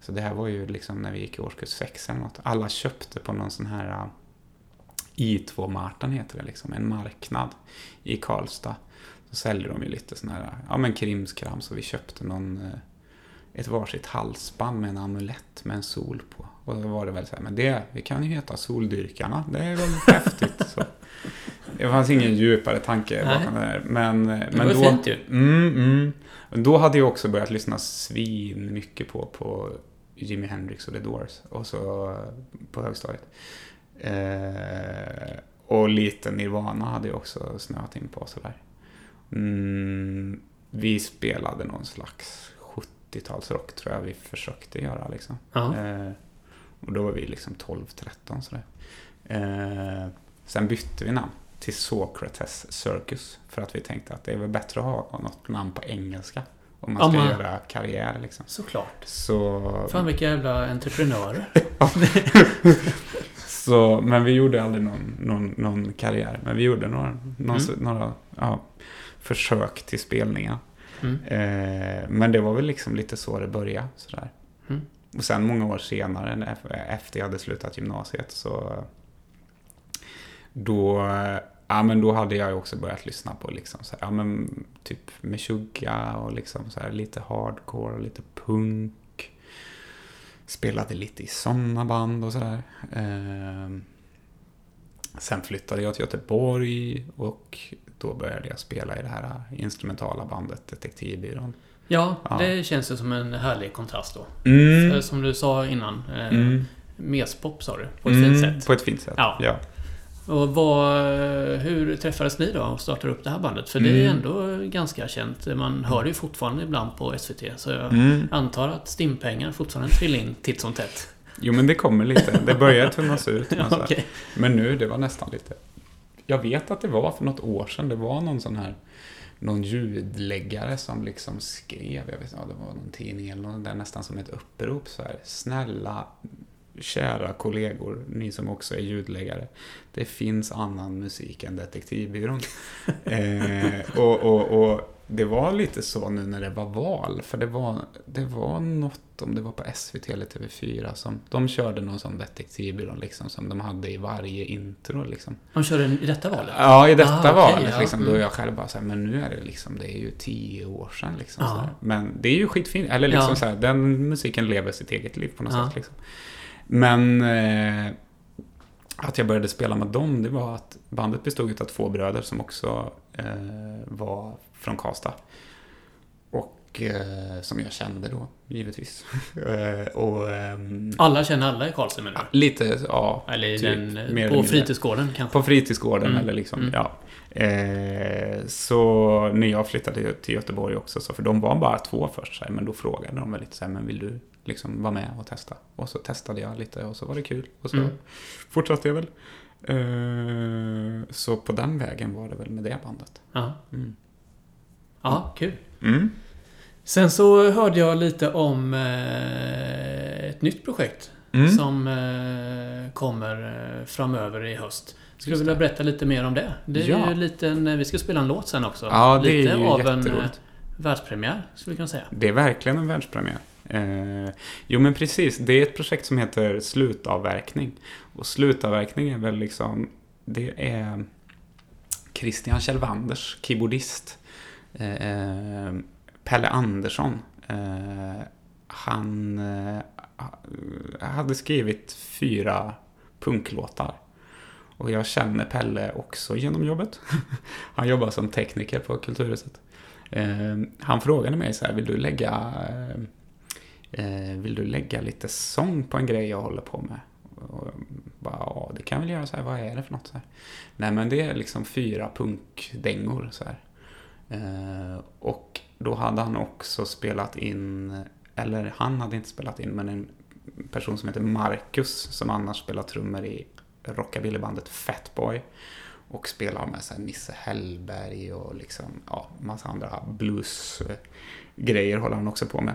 så det här var ju liksom när vi gick i årskurs 6 eller något. Alla köpte på någon sån här uh, I2-marknaden heter det liksom, en marknad i Karlstad. Så säljer de ju lite sån här, ja men krimskrams så vi köpte någon, eh, ett varsitt halsband med en amulett med en sol på. Och då var det väl så här, men det, vi kan ju heta Soldyrkarna, det är väl häftigt. Så. Det fanns ingen djupare tanke bakom det där. Men, Det men var då, fint ju. Mm, mm. Då hade jag också börjat lyssna svin mycket på, på Jimi Hendrix och The Doors. Och så eh, på högstadiet. Eh, och lite Nirvana hade jag också snöat in på sådär. Mm, vi spelade någon slags 70-talsrock tror jag vi försökte göra liksom. Ja. Eh, och då var vi liksom 12-13 sådär. Eh, sen bytte vi namn till Socrates Circus. För att vi tänkte att det är väl bättre att ha något namn på engelska. Om man Om ska man- göra karriär liksom. Såklart. Så, Fan vilka jävla entreprenörer. så, men vi gjorde aldrig någon, någon, någon karriär. Men vi gjorde några, någon, Mm. några ja, försök till spelningar. Mm. Eh, men det var väl liksom lite så det började. Sådär. Mm. Och sen många år senare, efter jag hade slutat gymnasiet, så då, ja, men då hade jag också börjat lyssna på liksom så här, ja, men typ Meshuggah och liksom så här, lite hardcore och lite punk. Spelade lite i sådana band och sådär. Eh, sen flyttade jag till Göteborg och då började jag spela i det här instrumentala bandet Detektivbyrån. Ja, Ja. det känns ju som en härlig kontrast då. Mm. För Som du sa innan. Eh, Mm. Mespop sa du, på ett fint sätt. På ett fint sätt, Ja. ja. Och vad, hur träffades ni då och startade upp det här bandet? För det är Mm. ändå ganska känt. Man hör det ju fortfarande ibland på SVT. Så jag Mm. antar att stimpengar fortfarande trillar in titt som tätt. Jo, men det kommer lite. Det börjar tunnas ut. Men. Okej. men nu, det var nästan lite... Jag vet att det var för något år sedan. Det var någon sån här... Någon ljudläggare som liksom skrev, jag vet inte, det var någon tidning eller något där nästan som ett upprop så här. Snälla, kära kollegor, ni som också är ljudläggare. Det finns annan musik än Detektivbyrån. eh, och, och, och det var lite så nu när det var val, för det var, det var något, om det var på SVT eller TV4, som de körde någon sån Detektivbyrån liksom, som de hade i varje intro. Liksom. De körde i detta valet? Ja, i detta Ah, valet. ja. liksom, Då Mm. jag själv bara så här, men nu är det liksom, det är ju tio år sedan. Liksom, Ja. så här. Men det är ju skitfint. Eller liksom Ja. så här, den musiken lever sitt eget liv på något Ja. sätt. Liksom. Men eh, att jag började spela med dem, det var att bandet bestod av två bröder som också eh, var från Karlstad. Och eh, som jag kände då, givetvis. eh, och ehm, Alla känner alla i Karlsson menar du? lite, ja. Eller typ, den, mer på fritidsgården kanske? På fritidsgården Mm. eller liksom, Mm. ja. Eh, så när jag flyttade till Göteborg också, så för de var bara två först, här, men då frågade de väl lite så här, men vill du liksom vara med och testa? Och så testade jag lite och så var det kul. Och så Mm. fortsatte jag väl. Eh, så på den vägen var det väl med det bandet. Mm. Ja, kul. Mm. Sen så hörde jag lite om eh, ett nytt projekt Mm. som eh, kommer eh, framöver i höst. Skulle du vilja berätta lite mer om det? Det är Ja. ju en liten, vi ska spela en låt sen också. Ja, det är lite ju av en jätteroligt. världspremiär, skulle vi kunna säga. Det är verkligen en världspremiär. Eh, jo men precis, det är ett projekt som heter Slutavverkning. Och slutavverkning är väl liksom, det är Christian Kjellwanders keyboardist. Eh, Pelle Andersson. Eh, han eh, hade skrivit fyra punklåtar. Och jag känner Pelle också genom jobbet. Han jobbar som tekniker på Kulturhuset. Eh, han frågade mig så här, vill du lägga eh, eh vill du lägga lite sång på en grej jag håller på med? Och jag bara, ja, det kan jag väl göra så här, vad är det för något? Så här. Nej, men det är liksom fyra punkdängor så här. Eh, och då hade han också spelat in, eller han hade inte spelat in, men en person som heter Marcus som annars spelar trummor i rockabillybandet Fatboy. Och spelar med så Nisse Hellberg och liksom, ja, massa andra bluesgrejer håller han också på med.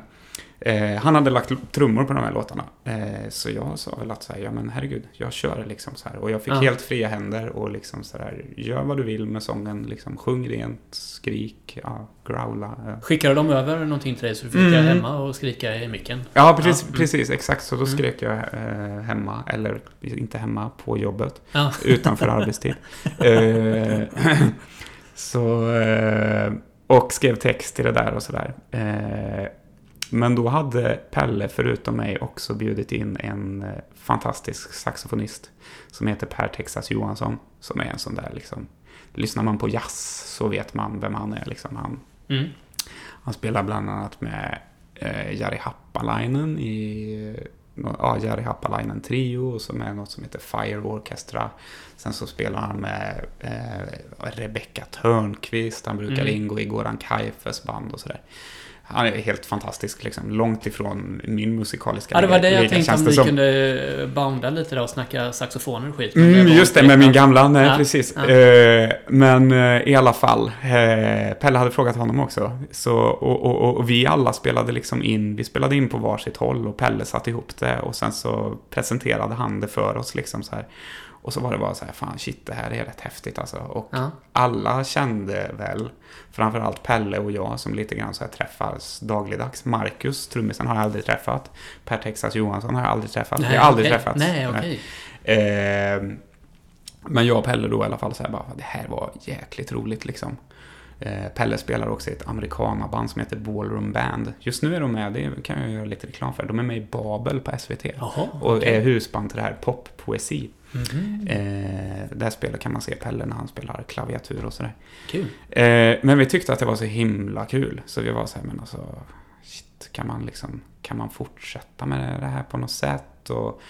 Eh, han hade lagt trummor på de här låtarna. Eh, så jag sa väl att så här, ja men herregud, jag kör liksom så här. Och jag fick Ja. helt fria händer och liksom så här, gör vad du vill med sången. Liksom, sjung rent, skrik, ja, growla. Ja. Skickade de över någonting till dig så du fick Mm. hemma och skrika i micken? Ja, precis, Ja, mm. precis, exakt. Så då Mm. skrek jag eh, hemma, eller inte hemma, på jobbet. Utanför arbetstid. Eh, så, eh, och skrev text till det där och sådär. Men då hade Pelle, förutom mig, också bjudit in en eh, fantastisk saxofonist som heter Per Texas Johansson. Som är en sån där liksom, lyssnar man på jazz så vet man vem han är. Liksom. Han, Mm. han spelar bland annat med eh, Jari Happalainen i ja, Jari Happalainen Trio som är något som heter Fire Orchestra. Sen så spelar han med eh, Rebecca Törnqvist, han brukar Mm. ingå i Goran Kaifes band och sådär. Han är helt fantastisk, liksom, långt ifrån min musikaliska Ja, det var det jag tänkte om det vi som. kunde bounda lite där och snacka saxofoner och skit. Mm, var just det, med min gamla, nej Ja, precis. ja. Eh, men eh, i alla fall, eh, Pelle hade frågat honom också. Så, och, och, och, och vi alla spelade liksom in, vi spelade in på varsitt håll och Pelle satte ihop det och sen så presenterade han det för oss liksom så här. Och så var det bara så här, fan shit, det här är rätt häftigt alltså. Och Ja. alla kände väl, framförallt Pelle och jag som lite grann så här träffas dagligdags. Marcus, trummisen, har jag aldrig träffat. Per Texas Johansson har jag aldrig träffat. vi har aldrig okej. träffats. Nej, okej. Eh, men jag och Pelle då i alla fall så här bara, det här var jäkligt roligt liksom. Eh, Pelle spelar också i ett amerikanaband som heter Ballroom Band. Just nu är de med, det kan jag göra lite reklam för. De är med i Babel på SVT. Jaha, Och okej. är husband till det här poppoesi. Mhm. Eh, där spelar, kan man se Pelle när han spelar klaviatur och sådär. Kul. Eh, men vi tyckte att det var så himla kul. Så vi var så här, men alltså, shit, kan man liksom, kan man fortsätta med det här på något sätt? Och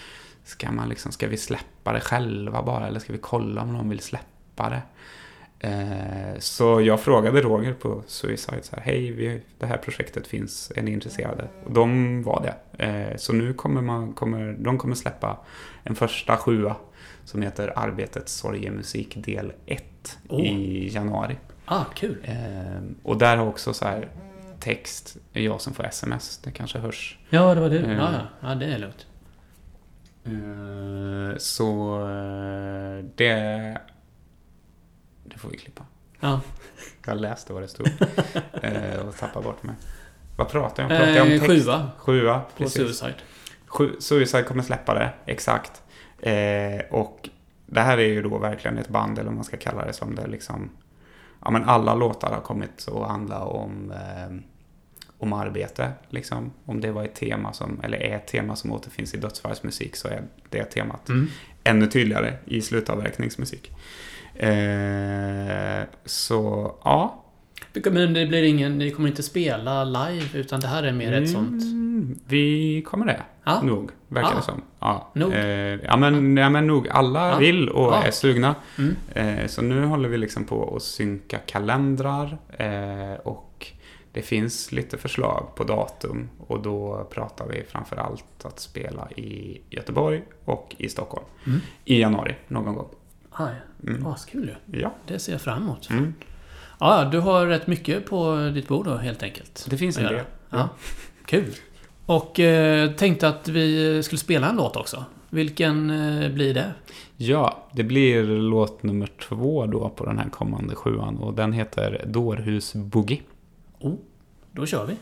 ska man liksom, ska vi släppa det själva bara? Eller ska vi kolla om någon vill släppa det? Eh, så jag frågade Roger på Suicide så här, hej, vi, det här projektet finns, är ni intresserade? Och de var det. Eh, så nu kommer man, kommer, de kommer släppa en första sjua som heter Arbetets sorgemusik del 1 Åh. i januari. Ah, kul. Eh, och där har också så här text, är jag som får sms, det kanske hörs. Ja, det var det. Eh. Ja, ja. ja, det är lugnt. Eh, så eh, det, det får vi klippa. Ja. Jag läste vad det stod eh, och tappade bort mig. Vad pratar jag om? Pratar jag om Eh, text? sjua Sjua, på precis. Suicide. Sju- Suicide kommer släppa det, exakt. Eh, och det här är ju då verkligen ett band, eller vad man ska kalla det som det liksom... Ja men alla låtar har kommit att handla om, eh, om arbete, liksom. Om det var ett tema som, eller är ett tema som återfinns i dödsfallsmusik så är det temat Mm. ännu tydligare i slutavverkningsmusik. Eh, så, ja. Men det blir ingen, ni kommer inte spela live utan det här är mer ett sånt... Mm, vi kommer det. Ja. Nog, verkar Ja. det som. Ja. Nog. Eh, ja, men, ja, men nog. Alla Ja. vill och är sugna. Mm. Eh, så nu håller vi liksom på att synka kalendrar. Eh, och det finns lite förslag på datum. Och då pratar vi framför allt att spela i Göteborg och i Stockholm. Mm. I januari, någon gång. Ah, ja. Mm. Askul ju. Ja. Det ser jag fram emot. Mm. Ja, du har rätt mycket på ditt bord då helt enkelt. Det finns en del. Ja. Kul. Och eh, tänkte att vi skulle spela en låt också. Vilken eh, blir det? Ja, det blir låt nummer två då på den här kommande sjuan och den heter Dårhus Boogie. Oh, då kör vi.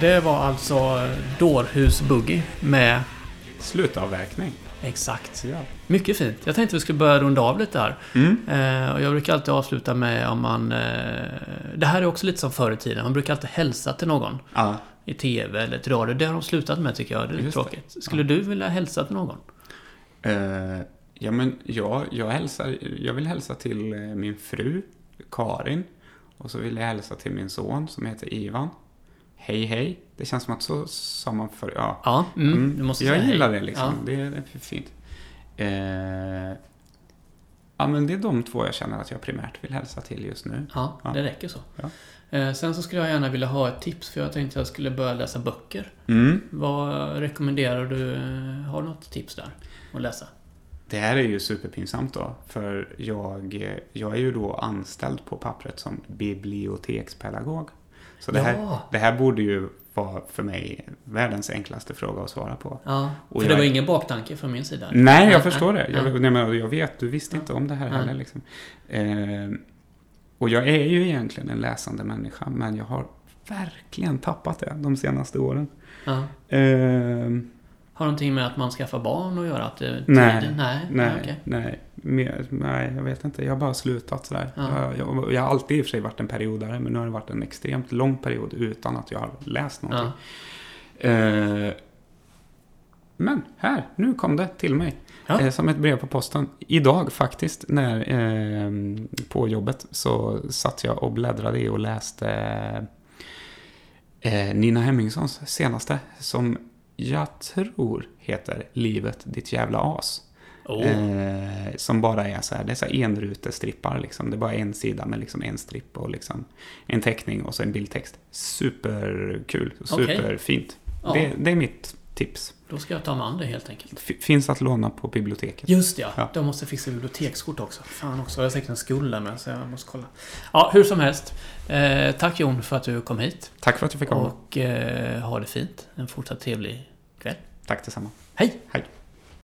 Det var alltså Dårhus Boogie med Slutavverkning. exakt. Ja. Mycket fint. Jag tänkte vi skulle börja runda av lite här. Mm. Eh, och jag brukar alltid avsluta med om man... Eh, det här är också lite som förr i tiden. Man brukar alltid hälsa till någon. Ja. I TV eller till radio. Det har de slutat med tycker jag. Det är lite Just det. tråkigt. Skulle du vilja hälsa till någon? Eh, ja, men jag, jag, hälsar, jag vill hälsa till eh, min fru, Karin. Och så vill jag hälsa till min son som heter Ivan. Hej, hej. Det känns som att så sa man för Ja, Ja, mm, Mm, du måste jag säga gillar hej. det liksom. Ja. Det, är- det är fint. Eh, ja, men det är de två jag känner att jag primärt vill hälsa till just nu. Ja, Ja. det räcker så. Ja. Eh, sen så skulle jag gärna vilja ha ett tips för jag tänkte att jag skulle börja läsa böcker. Mm. Vad rekommenderar du? Eh, Har du något tips där? Att läsa? Det här är ju superpinsamt då, för jag, jag är ju då anställd på pappret som bibliotekspedagog. Så det, här, Ja. det här borde ju vara för mig världens enklaste fråga att svara på. Ja, Och för det var ingen baktanke från min sida. Nej, jag förstår det. nej. Jag, nej, men jag vet, du visste inte om det här Nej. heller. Liksom. Eh, och jag är ju egentligen en läsande människa, men jag har verkligen tappat det de senaste åren. Eh, Har någonting med att man skaffar barn att göra? Att det, Nej. tiden? Nej. nej, okej. nej, mer, nej, jag vet inte. Jag har bara slutat sådär. Ja. Jag, jag, jag har alltid i och för sig varit en periodare, men nu har det varit en extremt lång period utan att jag har läst någonting. Ja. Eh, men här, nu kom det till mig. Ja. Eh, som ett brev på posten. Idag faktiskt, när, eh, på jobbet, så satt jag och bläddrade i och läste eh, Nina Hemmingssons senaste, som jag tror heter Livet ditt jävla as. Oh. Eh, som bara är så här, det är så här enrutestrippar liksom. Det är bara en sida med liksom en stripp och liksom en teckning och så en bildtext. Superkul, superfint. Ja. Det, det är mitt tips. Då ska jag ta mig an det helt enkelt. F- finns att låna på biblioteket. Just det, ja. Ja. De måste fixa bibliotekskort också. Fan också. Jag har säkert en skuld där med så jag måste kolla. Ja, hur som helst. Eh, tack Jon för att du kom hit. Tack för att du fick komma. Och eh, ha det fint. En fortsatt trevlig kväll. Tack detsamma. Hej! Hej.